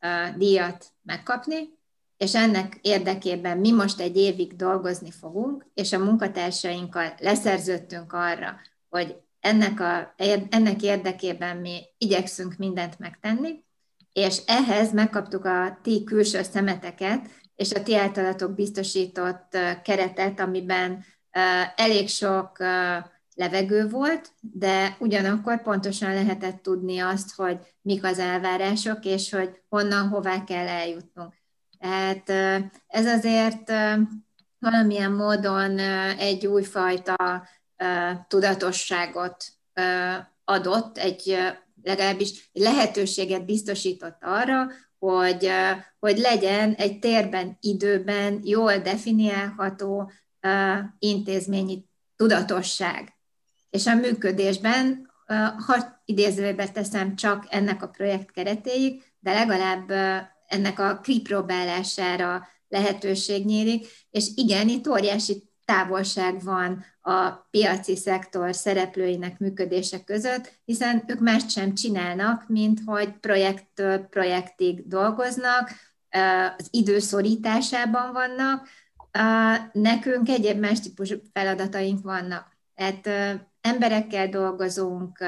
a díjat megkapni, és ennek érdekében mi most egy évig dolgozni fogunk, és a munkatársainkkal leszerződtünk arra, hogy ennek, a, ennek érdekében mi igyekszünk mindent megtenni, és ehhez megkaptuk a ti külső szemeteket, és a ti általatok biztosított keretet, amiben elég sok levegő volt, de ugyanakkor pontosan lehetett tudni azt, hogy mik az elvárások, és hogy honnan, hová kell eljutnunk. Tehát ez azért valamilyen módon egy újfajta tudatosságot adott, egy legalábbis lehetőséget biztosított arra, hogy, hogy legyen egy térben, időben jól definiálható intézményi tudatosság. És a működésben, ha idézőbe teszem csak ennek a projekt keretéig, de legalább ennek a kipróbálására lehetőség nyílik, és igen, itt óriási távolság van a piaci szektor szereplőinek működése között, hiszen ők mást sem csinálnak, mint hogy projektől projektig dolgoznak, az időszorításában vannak, nekünk egyéb más típusú feladataink vannak. Tehát emberekkel dolgozunk,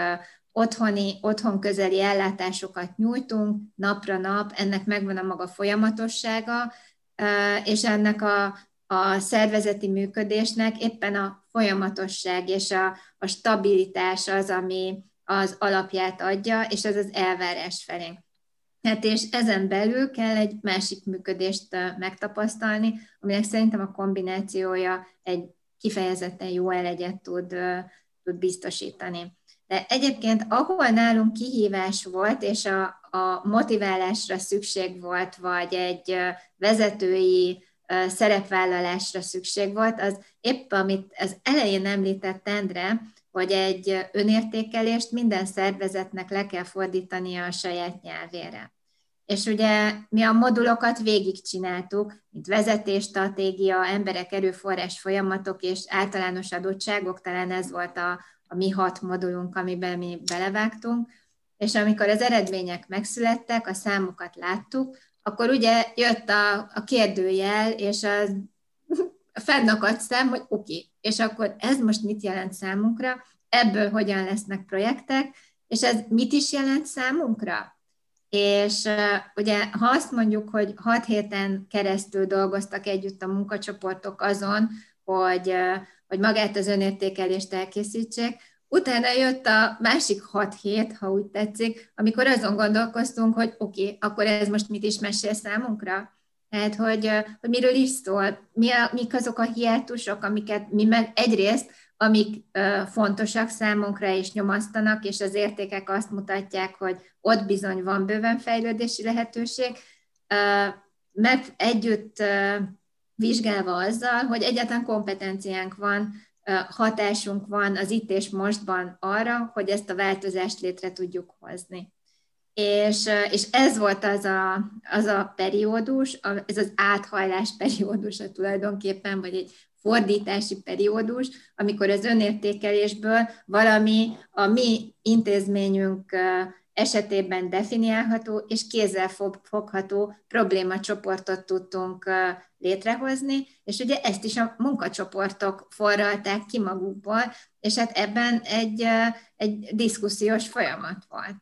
otthoni, otthon közeli ellátásokat nyújtunk napra nap, ennek megvan a maga folyamatossága, és ennek a, a szervezeti működésnek éppen a folyamatosság és a, a stabilitás az, ami az alapját adja, és ez az elvárás felé. Hát és ezen belül kell egy másik működést megtapasztalni, aminek szerintem a kombinációja egy kifejezetten jó elegyet tud, tud biztosítani. De egyébként, ahol nálunk kihívás volt, és a, a motiválásra szükség volt, vagy egy vezetői szerepvállalásra szükség volt, az épp amit az elején említett Endre, hogy egy önértékelést minden szervezetnek le kell fordítania a saját nyelvére. És ugye mi a modulokat végigcsináltuk, mint vezetésstratégia, emberek, erőforrás folyamatok és általános adottságok, talán ez volt a, a mi hat modulunk, amiben mi belevágtunk, és amikor az eredmények megszülettek, a számokat láttuk, akkor ugye jött a, a kérdőjel, és az a fennakadt szem, hogy oké, okay. és akkor ez most mit jelent számunkra, ebből hogyan lesznek projektek, És ez mit is jelent számunkra? És ugye, ha azt mondjuk, hogy hat héten keresztül dolgoztak együtt a munkacsoportok azon, hogy, hogy magát az önértékelést elkészítsék, utána jött a másik hat hét, ha úgy tetszik, amikor azon gondolkoztunk, hogy oké, okay, akkor ez most mit is mesél számunkra? Tehát, hogy, hogy miről is szól, mi a, mik azok a hiátusok, amiket mi meg egyrészt amik fontosak számunkra és nyomasztanak, és az értékek azt mutatják, hogy ott bizony van bőven fejlődési lehetőség, mert együtt vizsgálva azzal, hogy egyáltalán kompetenciánk van, hatásunk van az itt és mostban arra, hogy ezt a változást létre tudjuk hozni. És, és ez volt az a, az a periódus, ez az áthajlás periódusa tulajdonképpen, vagy egy fordítási periódus, amikor az önértékelésből valami a mi intézményünk esetében definiálható és kézzel fogható problémacsoportot tudtunk létrehozni, és ugye ezt is a munkacsoportok forralták ki magukból, és hát ebben egy, egy diszkusziós folyamat volt.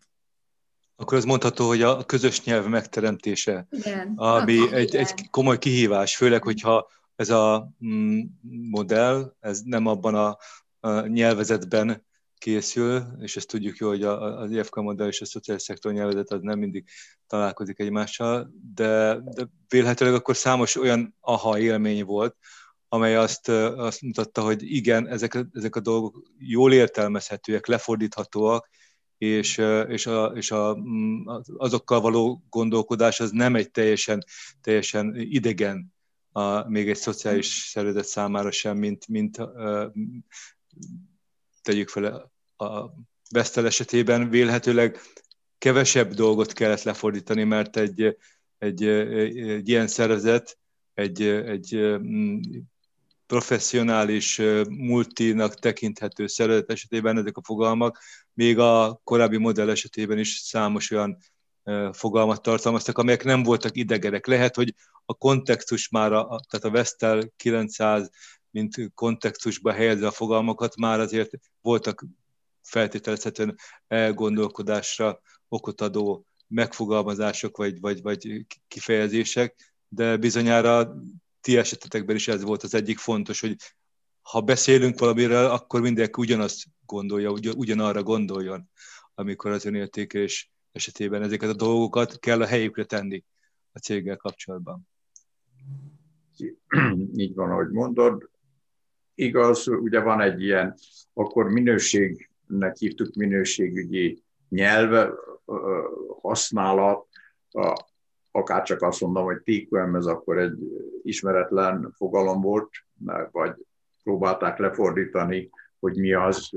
Akkor az mondható, hogy a közös nyelv megteremtése, igen, ami egy, egy komoly kihívás, főleg, hogyha ez a mm, modell, ez nem abban a, nyelvezetben készül, és ezt tudjuk jó, hogy az IFK modell és a szociális szektor nyelvezet az nem mindig találkozik egymással, de, de vélhetőleg akkor számos olyan aha élmény volt, amely azt, azt mutatta, hogy igen, ezek, ezek a dolgok jól értelmezhetőek, lefordíthatóak, és, és, a, és a, mm, azokkal való gondolkodás az nem egy teljesen, teljesen idegen a, még egy szociális szervezet számára sem, mint, mint uh, tegyük fel a Vesztel esetében vélhetőleg kevesebb dolgot kellett lefordítani, mert egy, egy, egy ilyen szervezet, egy, egy professzionális, multinak tekinthető szervezet esetében ezek a fogalmak, még a korábbi modell esetében is számos olyan fogalmat tartalmaztak, amelyek nem voltak idegenek. Lehet, hogy a kontextus már, a, tehát a Vestel 900, mint kontextusba helyezve a fogalmakat, már azért voltak feltételezhetően elgondolkodásra okot adó megfogalmazások vagy, vagy, vagy kifejezések, de bizonyára ti esetetekben is ez volt az egyik fontos, hogy ha beszélünk valamiről, akkor mindenki ugyanazt gondolja, ugyanarra gondoljon, amikor az önértékelés esetében ezeket a dolgokat kell a helyükre tenni a céggel kapcsolatban. Így van, ahogy mondod. Igaz, ugye van egy ilyen, akkor minőségnek hívtuk minőségügyi nyelv használat, akár csak azt mondom, hogy TQM, ez akkor egy ismeretlen fogalom volt, vagy próbálták lefordítani, hogy mi az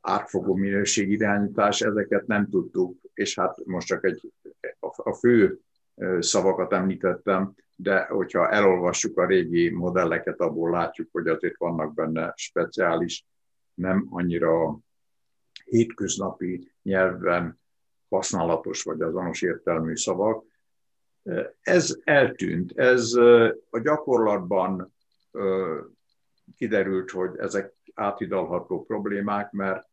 átfogó minőségirányítás, ezeket nem tudtuk, és hát most csak egy, a fő szavakat említettem, de hogyha elolvassuk a régi modelleket, abból látjuk, hogy azért vannak benne speciális, nem annyira hétköznapi nyelven használatos vagy azonos értelmű szavak. Ez eltűnt, ez a gyakorlatban kiderült, hogy ezek átidalható problémák, mert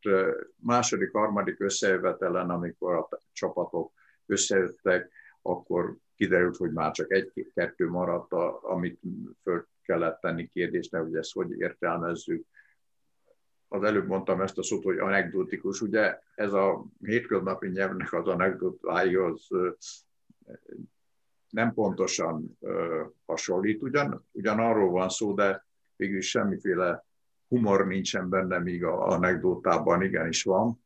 második, harmadik összejövetelen, amikor a csapatok összejöttek, akkor kiderült, hogy már csak egy-kettő maradt, amit föl kellett tenni kérdésnek, hogy ezt hogy értelmezzük. Az előbb mondtam ezt a szót, hogy anekdotikus. Ugye ez a hétköznapi nyelvnek az anekdotáihoz nem pontosan hasonlít, ugyan, ugyan arról van szó, de végül semmiféle humor nincsen benne, míg a anekdótában igenis van.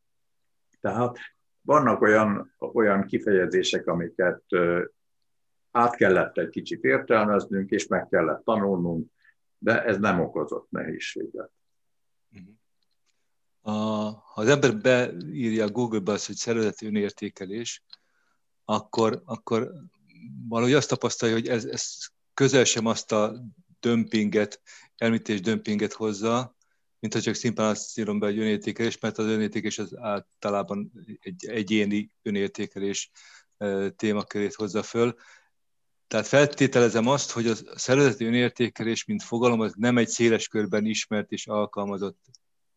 Tehát vannak olyan, olyan kifejezések, amiket át kellett egy kicsit értelmeznünk, és meg kellett tanulnunk, de ez nem okozott nehézséget. A, ha az ember beírja Google-be azt, hogy szervezeti önértékelés, akkor, akkor valahogy azt tapasztalja, hogy ez, ez közel sem azt a dömpinget, elmítés dömpinget hozza, mint ha csak szimplán azt írom be egy önértékelés, mert az önértékelés az általában egy egyéni önértékelés témakörét hozza föl. Tehát feltételezem azt, hogy a szervezeti önértékelés, mint fogalom, az nem egy széles körben ismert és alkalmazott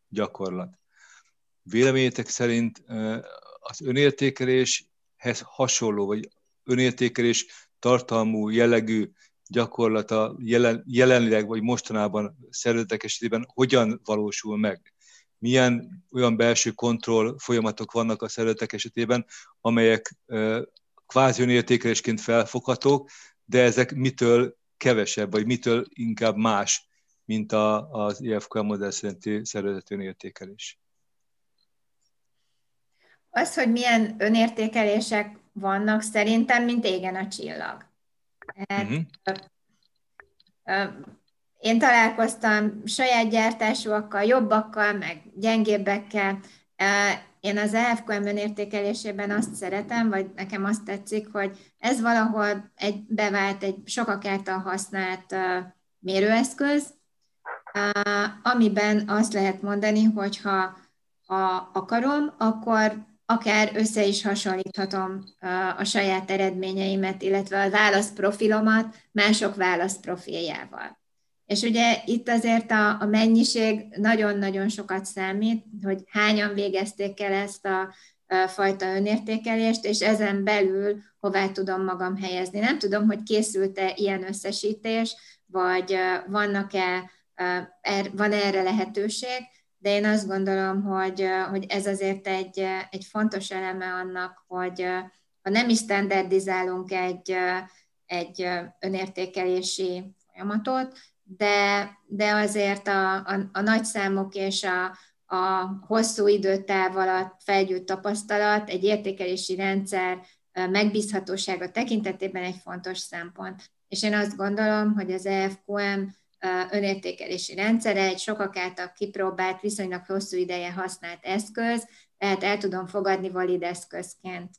gyakorlat. véleményetek szerint az önértékeléshez hasonló, vagy önértékelés tartalmú, jellegű gyakorlata jelen, jelenleg vagy mostanában szervezetek esetében hogyan valósul meg? Milyen olyan belső kontroll folyamatok vannak a szervezetek esetében, amelyek kvázi önértékelésként felfoghatók, de ezek mitől kevesebb, vagy mitől inkább más, mint a, az IFK modell szerinti szervezet önértékelés? Az, hogy milyen önértékelések vannak, szerintem, mint égen a csillag. Uh-huh. Én találkoztam saját gyártásúakkal, jobbakkal, meg gyengébbekkel. Én az EFQM önértékelésében azt szeretem, vagy nekem azt tetszik, hogy ez valahol egy bevált, egy sokak által használt mérőeszköz, amiben azt lehet mondani, hogy ha, ha akarom, akkor akár össze is hasonlíthatom a saját eredményeimet, illetve a válaszprofilomat mások válaszprofiljával. És ugye itt azért a, a mennyiség nagyon-nagyon sokat számít, hogy hányan végezték el ezt a, fajta önértékelést, és ezen belül hová tudom magam helyezni. Nem tudom, hogy készült-e ilyen összesítés, vagy vannak-e, er, van erre lehetőség, de én azt gondolom, hogy, hogy ez azért egy, egy fontos eleme annak, hogy ha nem is standardizálunk egy, egy önértékelési folyamatot, de, de azért a, a, a nagy számok és a, a hosszú időtáv alatt felgyűjt tapasztalat egy értékelési rendszer megbízhatósága tekintetében egy fontos szempont. És én azt gondolom, hogy az EFQM önértékelési rendszere egy sokak által kipróbált, viszonylag hosszú ideje használt eszköz, tehát el tudom fogadni valid eszközként.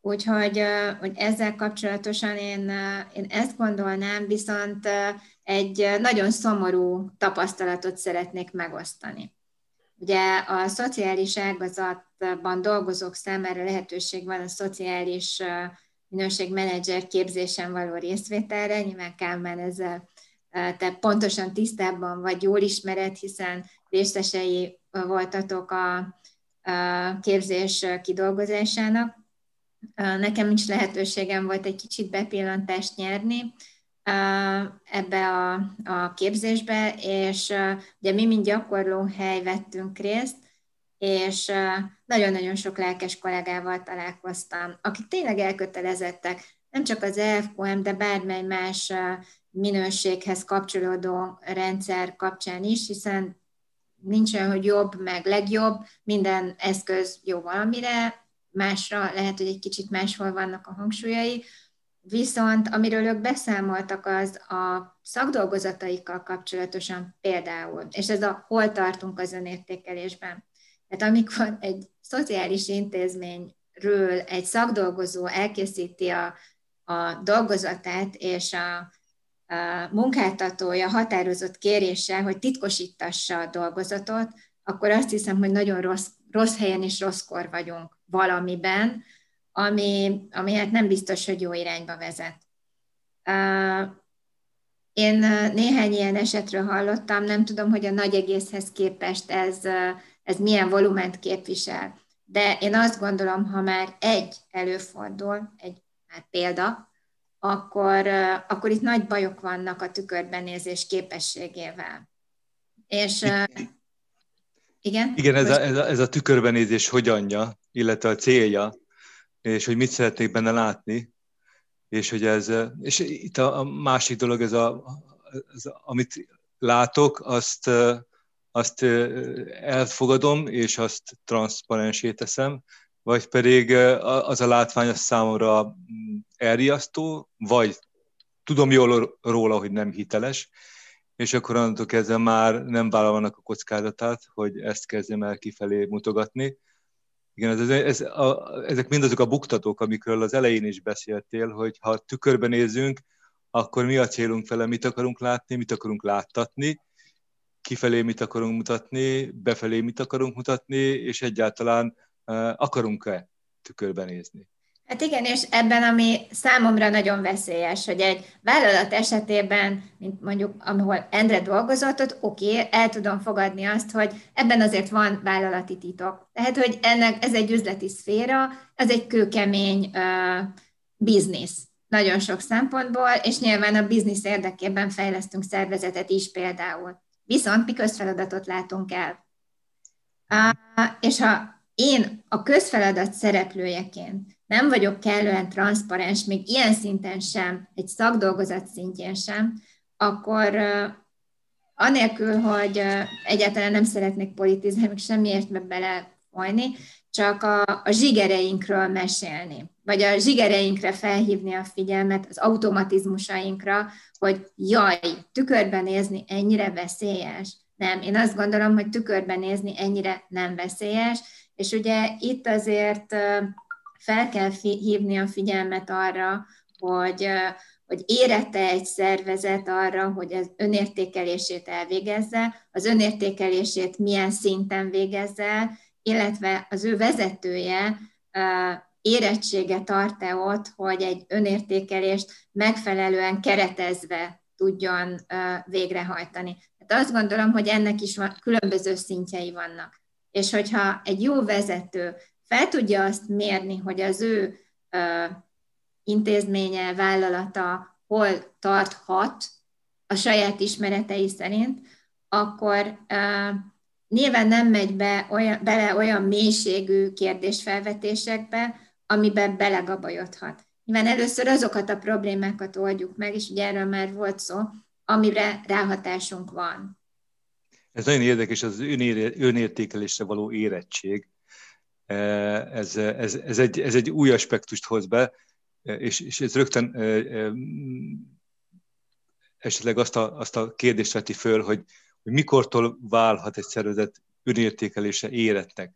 Úgyhogy hogy ezzel kapcsolatosan én, én ezt gondolnám, viszont egy nagyon szomorú tapasztalatot szeretnék megosztani. Ugye a szociális ágazatban dolgozók számára lehetőség van a szociális minőségmenedzser képzésen való részvételre, nyilván Kálmán ezzel te pontosan tisztában vagy, jól ismered, hiszen részesei voltatok a képzés kidolgozásának. Nekem is lehetőségem volt egy kicsit bepillantást nyerni ebbe a, a képzésbe, és ugye mi, mint gyakorló hely vettünk részt, és nagyon-nagyon sok lelkes kollégával találkoztam, akik tényleg elkötelezettek, nem csak az EFQM, de bármely más minőséghez kapcsolódó rendszer kapcsán is, hiszen nincs olyan, hogy jobb, meg legjobb, minden eszköz jó valamire, másra lehet, hogy egy kicsit máshol vannak a hangsúlyai, viszont amiről ők beszámoltak, az a szakdolgozataikkal kapcsolatosan például, és ez a hol tartunk az önértékelésben. Tehát amikor egy szociális intézményről egy szakdolgozó elkészíti a, a dolgozatát, és a, a munkáltatója határozott kérése, hogy titkosítassa a dolgozatot, akkor azt hiszem, hogy nagyon rossz, rossz helyen és rosszkor vagyunk valamiben, ami, ami hát nem biztos, hogy jó irányba vezet. Én néhány ilyen esetről hallottam, nem tudom, hogy a nagy egészhez képest ez ez milyen volument képvisel. De én azt gondolom, ha már egy előfordul, egy hát példa, akkor, akkor itt nagy bajok vannak a tükörbenézés képességével. És igen? Igen, ez a, ez, a, ez a tükörbenézés hogyanja, illetve a célja, és hogy mit szeretnék benne látni, és hogy ez, és itt a, a másik dolog, ez a, ez amit látok, azt azt elfogadom, és azt transzparensé teszem, vagy pedig az a látvány az számomra mm, elriasztó, vagy tudom jól róla, hogy nem hiteles, és akkor onnantól kezdve már nem vállalnak a kockázatát, hogy ezt kezdjem el kifelé mutogatni. Igen, ez, ez, a, ezek mindazok a buktatók, amikről az elején is beszéltél, hogy ha tükörben nézzünk, akkor mi a célunk vele, mit akarunk látni, mit akarunk láttatni, kifelé mit akarunk mutatni, befelé mit akarunk mutatni, és egyáltalán akarunk-e tükörben nézni. Hát igen, és ebben, ami számomra nagyon veszélyes, hogy egy vállalat esetében, mint mondjuk, ahol Endre dolgozott, ott oké, el tudom fogadni azt, hogy ebben azért van vállalati titok. Tehát, hogy ennek ez egy üzleti szféra, ez egy kőkemény uh, biznisz nagyon sok szempontból, és nyilván a biznisz érdekében fejlesztünk szervezetet is például. Viszont mi közfeladatot látunk el. És ha én a közfeladat szereplőjeként nem vagyok kellően transzparens, még ilyen szinten sem, egy szakdolgozat szintjén sem, akkor anélkül, hogy egyáltalán nem szeretnék politizálni, meg semmiért belefolyni, csak a, a zsigereinkről mesélni, vagy a zsigereinkre felhívni a figyelmet, az automatizmusainkra, hogy jaj, tükörben nézni ennyire veszélyes. Nem, én azt gondolom, hogy tükörben nézni ennyire nem veszélyes, és ugye itt azért fel kell hívni a figyelmet arra, hogy, hogy érette egy szervezet arra, hogy az önértékelését elvégezze, az önértékelését milyen szinten végezze, illetve az ő vezetője érettsége tart-e ott, hogy egy önértékelést megfelelően keretezve tudjon végrehajtani. Hát azt gondolom, hogy ennek is van, különböző szintjei vannak. És hogyha egy jó vezető fel tudja azt mérni, hogy az ő intézménye, vállalata hol tarthat a saját ismeretei szerint, akkor nyilván nem megy be olyan, bele olyan mélységű kérdésfelvetésekbe, amiben belegabajodhat. Nyilván először azokat a problémákat oldjuk meg, és ugye erről már volt szó, amire ráhatásunk van. Ez nagyon érdekes, az önértékelésre való érettség. E, ez, ez, ez, egy, ez egy új aspektust hoz be, és, és ez rögtön e, e, esetleg azt a, azt a kérdést veti föl, hogy, hogy mikortól válhat egy szervezet önértékelése éretnek.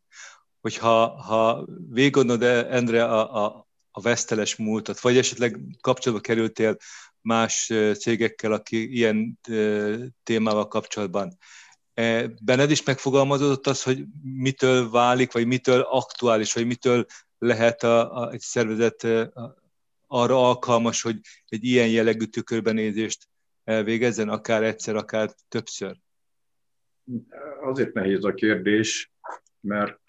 Hogyha ha végigondolod, Endre, a, a, a veszteles múltat, vagy esetleg kapcsolatba kerültél más cégekkel, aki ilyen témával kapcsolatban. Benned is megfogalmazódott az, hogy mitől válik, vagy mitől aktuális, vagy mitől lehet a, a, egy szervezet arra alkalmas, hogy egy ilyen jellegű tükörbenézést elvégezzen, akár egyszer, akár többször? Azért nehéz a kérdés, mert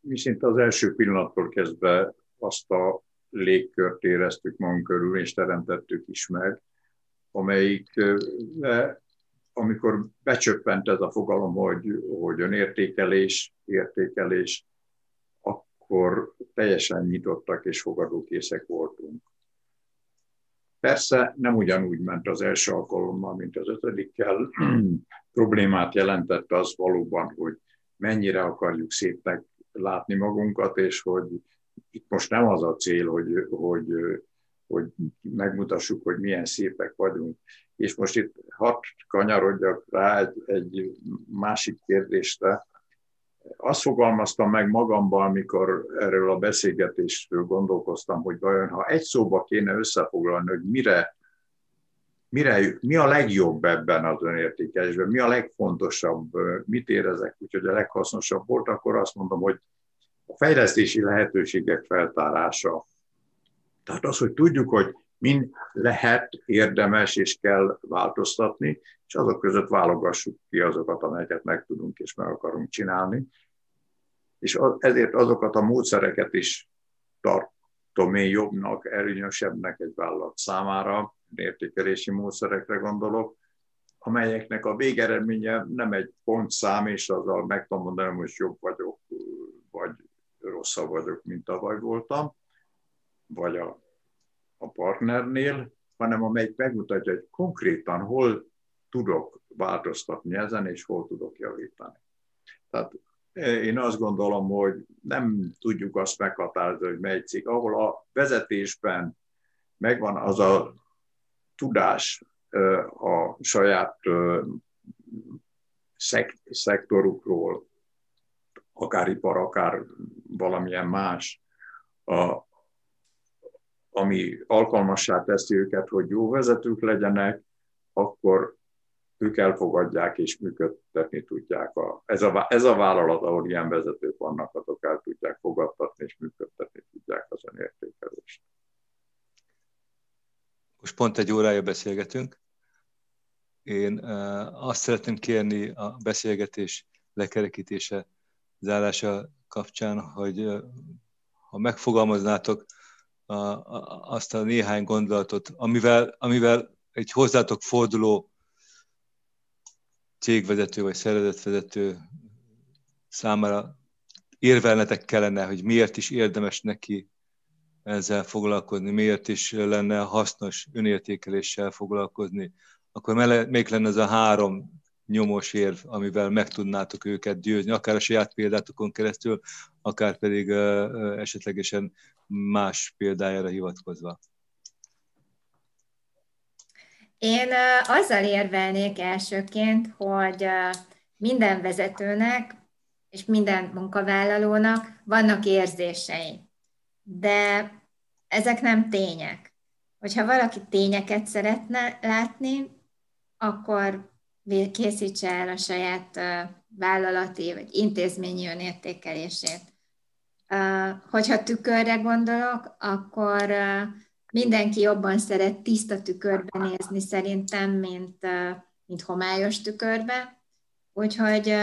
mi szinte az első pillanattól kezdve azt a légkört éreztük magunk körül, és teremtettük is meg, amelyik, amikor becsöppent ez a fogalom, hogy, hogy önértékelés, értékelés, akkor teljesen nyitottak és fogadókészek voltunk. Persze nem ugyanúgy ment az első alkalommal, mint az ötödikkel. Problémát jelentett az valóban, hogy mennyire akarjuk szépnek látni magunkat, és hogy itt most nem az a cél, hogy, hogy, hogy megmutassuk, hogy milyen szépek vagyunk. És most itt hat kanyarodjak rá egy, egy másik kérdésre. Azt fogalmaztam meg magamban, amikor erről a beszélgetésről gondolkoztam, hogy vajon ha egy szóba kéne összefoglalni, hogy mire, mire, mi a legjobb ebben az önértékelésben, mi a legfontosabb, mit érezek, úgyhogy a leghasznosabb volt, akkor azt mondom, hogy a fejlesztési lehetőségek feltárása. Tehát az, hogy tudjuk, hogy min lehet, érdemes és kell változtatni, és azok között válogassuk ki azokat, amelyeket meg tudunk és meg akarunk csinálni. És ezért azokat a módszereket is tartom én jobbnak, erőnyösebbnek egy vállalat számára, értékelési módszerekre gondolok, amelyeknek a végeredménye nem egy pontszám, és azzal meg tudom mondani, hogy most jobb vagyok, vagy rosszabb vagyok, mint tavaly voltam, vagy a, a partnernél, hanem amelyik megmutatja, hogy konkrétan hol tudok változtatni ezen, és hol tudok javítani. Tehát eh, én azt gondolom, hogy nem tudjuk azt meghatározni, hogy mely cég, ahol a vezetésben megvan az a tudás a saját szektorukról, akár ipar, akár valamilyen más, a, ami alkalmassá teszi őket, hogy jó vezetők legyenek, akkor ők elfogadják és működtetni tudják. A, ez, a, ez a vállalat, ahol ilyen vezetők vannak, azok el tudják fogadtatni és működtetni tudják. az önértékelést. Most pont egy órája beszélgetünk. Én azt szeretném kérni a beszélgetés lekerekítése, zárása kapcsán, hogy ha megfogalmaznátok azt a néhány gondolatot, amivel, amivel egy hozzátok forduló cégvezető vagy szervezetvezető számára érvelnetek kellene, hogy miért is érdemes neki ezzel foglalkozni, miért is lenne hasznos önértékeléssel foglalkozni, akkor még lenne ez a három nyomos érv, amivel meg tudnátok őket győzni, akár a saját példátokon keresztül, akár pedig esetlegesen más példájára hivatkozva. Én azzal érvelnék elsőként, hogy minden vezetőnek és minden munkavállalónak vannak érzései, de ezek nem tények. Hogyha valaki tényeket szeretne látni, akkor készítse el a saját vállalati vagy intézményi önértékelését. Hogyha tükörre gondolok, akkor mindenki jobban szeret tiszta tükörbe nézni szerintem, mint, mint homályos tükörbe. Úgyhogy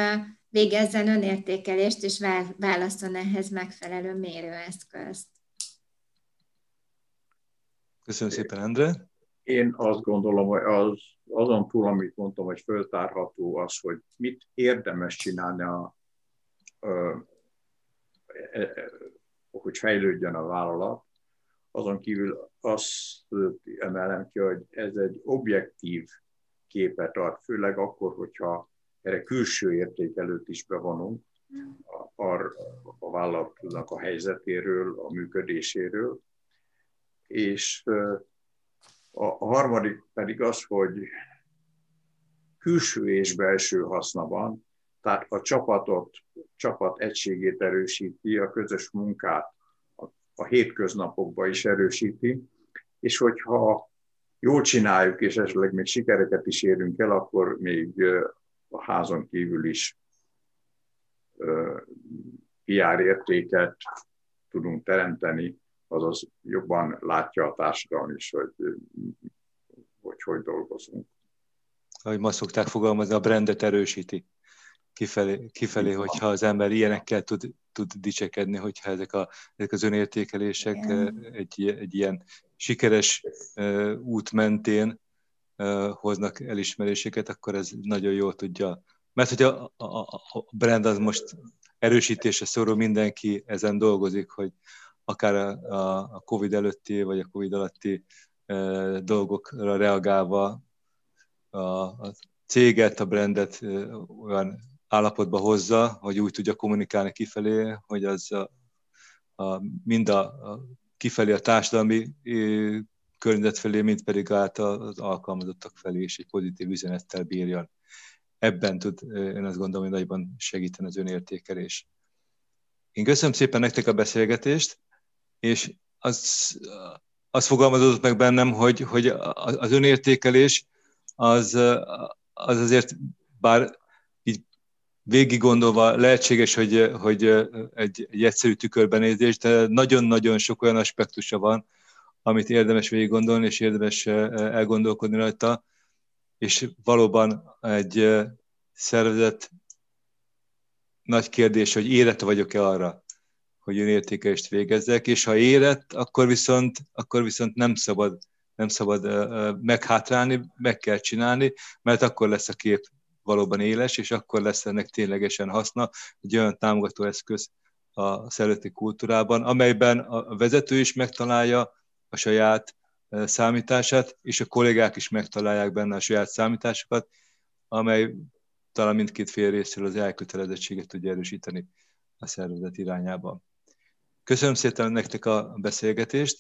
végezzen önértékelést, és válaszol ehhez megfelelő mérőeszközt. Köszönöm szépen, Endre. Én azt gondolom, hogy az, azon túl, amit mondtam, hogy föltárható az, hogy mit érdemes csinálni, a, a, a, a, hogy fejlődjön a vállalat, azon kívül azt emelem ki, hogy ez egy objektív képet ad, főleg akkor, hogyha erre külső értékelőt is bevonunk, a, a, a vállalatnak a helyzetéről, a működéséről, és a, harmadik pedig az, hogy külső és belső haszna van, tehát a csapatot, csapat egységét erősíti, a közös munkát a, a hétköznapokban is erősíti, és hogyha jól csináljuk, és esetleg még sikereket is érünk el, akkor még a házon kívül is PR értéket tudunk teremteni, azaz jobban látja a társadalom is, hogy hogy, hogy dolgozunk. Ahogy ma szokták fogalmazni, a brandet erősíti kifelé, kifelé hogyha az ember ilyenekkel tud, tud dicsekedni, hogyha ezek, a, ezek az önértékelések egy, egy ilyen sikeres út mentén hoznak elismeréseket, akkor ez nagyon jól tudja. Mert hogy a, a, a brand az most erősítése szorul, mindenki ezen dolgozik, hogy akár a, a COVID előtti vagy a COVID alatti dolgokra reagálva a, a céget, a brandet olyan állapotba hozza, hogy úgy tudja kommunikálni kifelé, hogy az a, a, mind a, a kifelé a társadalmi környezet felé, mint pedig át az alkalmazottak felé is egy pozitív üzenettel bírjon. Ebben tud, én azt gondolom, hogy nagyban segíteni az önértékelés. Én köszönöm szépen nektek a beszélgetést, és az, az fogalmazódott meg bennem, hogy, hogy az önértékelés az, az azért, bár így végig gondolva lehetséges, hogy, hogy egy, egy egyszerű tükörbenézés, de nagyon-nagyon sok olyan aspektusa van, amit érdemes végig gondolni, és érdemes elgondolkodni rajta, és valóban egy szervezet nagy kérdés, hogy érett vagyok-e arra, hogy önértékelést végezzek, és ha érett, akkor viszont, akkor viszont nem szabad, nem szabad meghátrálni, meg kell csinálni, mert akkor lesz a kép valóban éles, és akkor lesz ennek ténylegesen haszna, egy olyan támogató eszköz a szervezeti kultúrában, amelyben a vezető is megtalálja a saját számítását, és a kollégák is megtalálják benne a saját számításokat, amely talán mindkét fél részéről az elkötelezettséget tudja erősíteni a szervezet irányában. Köszönöm szépen nektek a beszélgetést,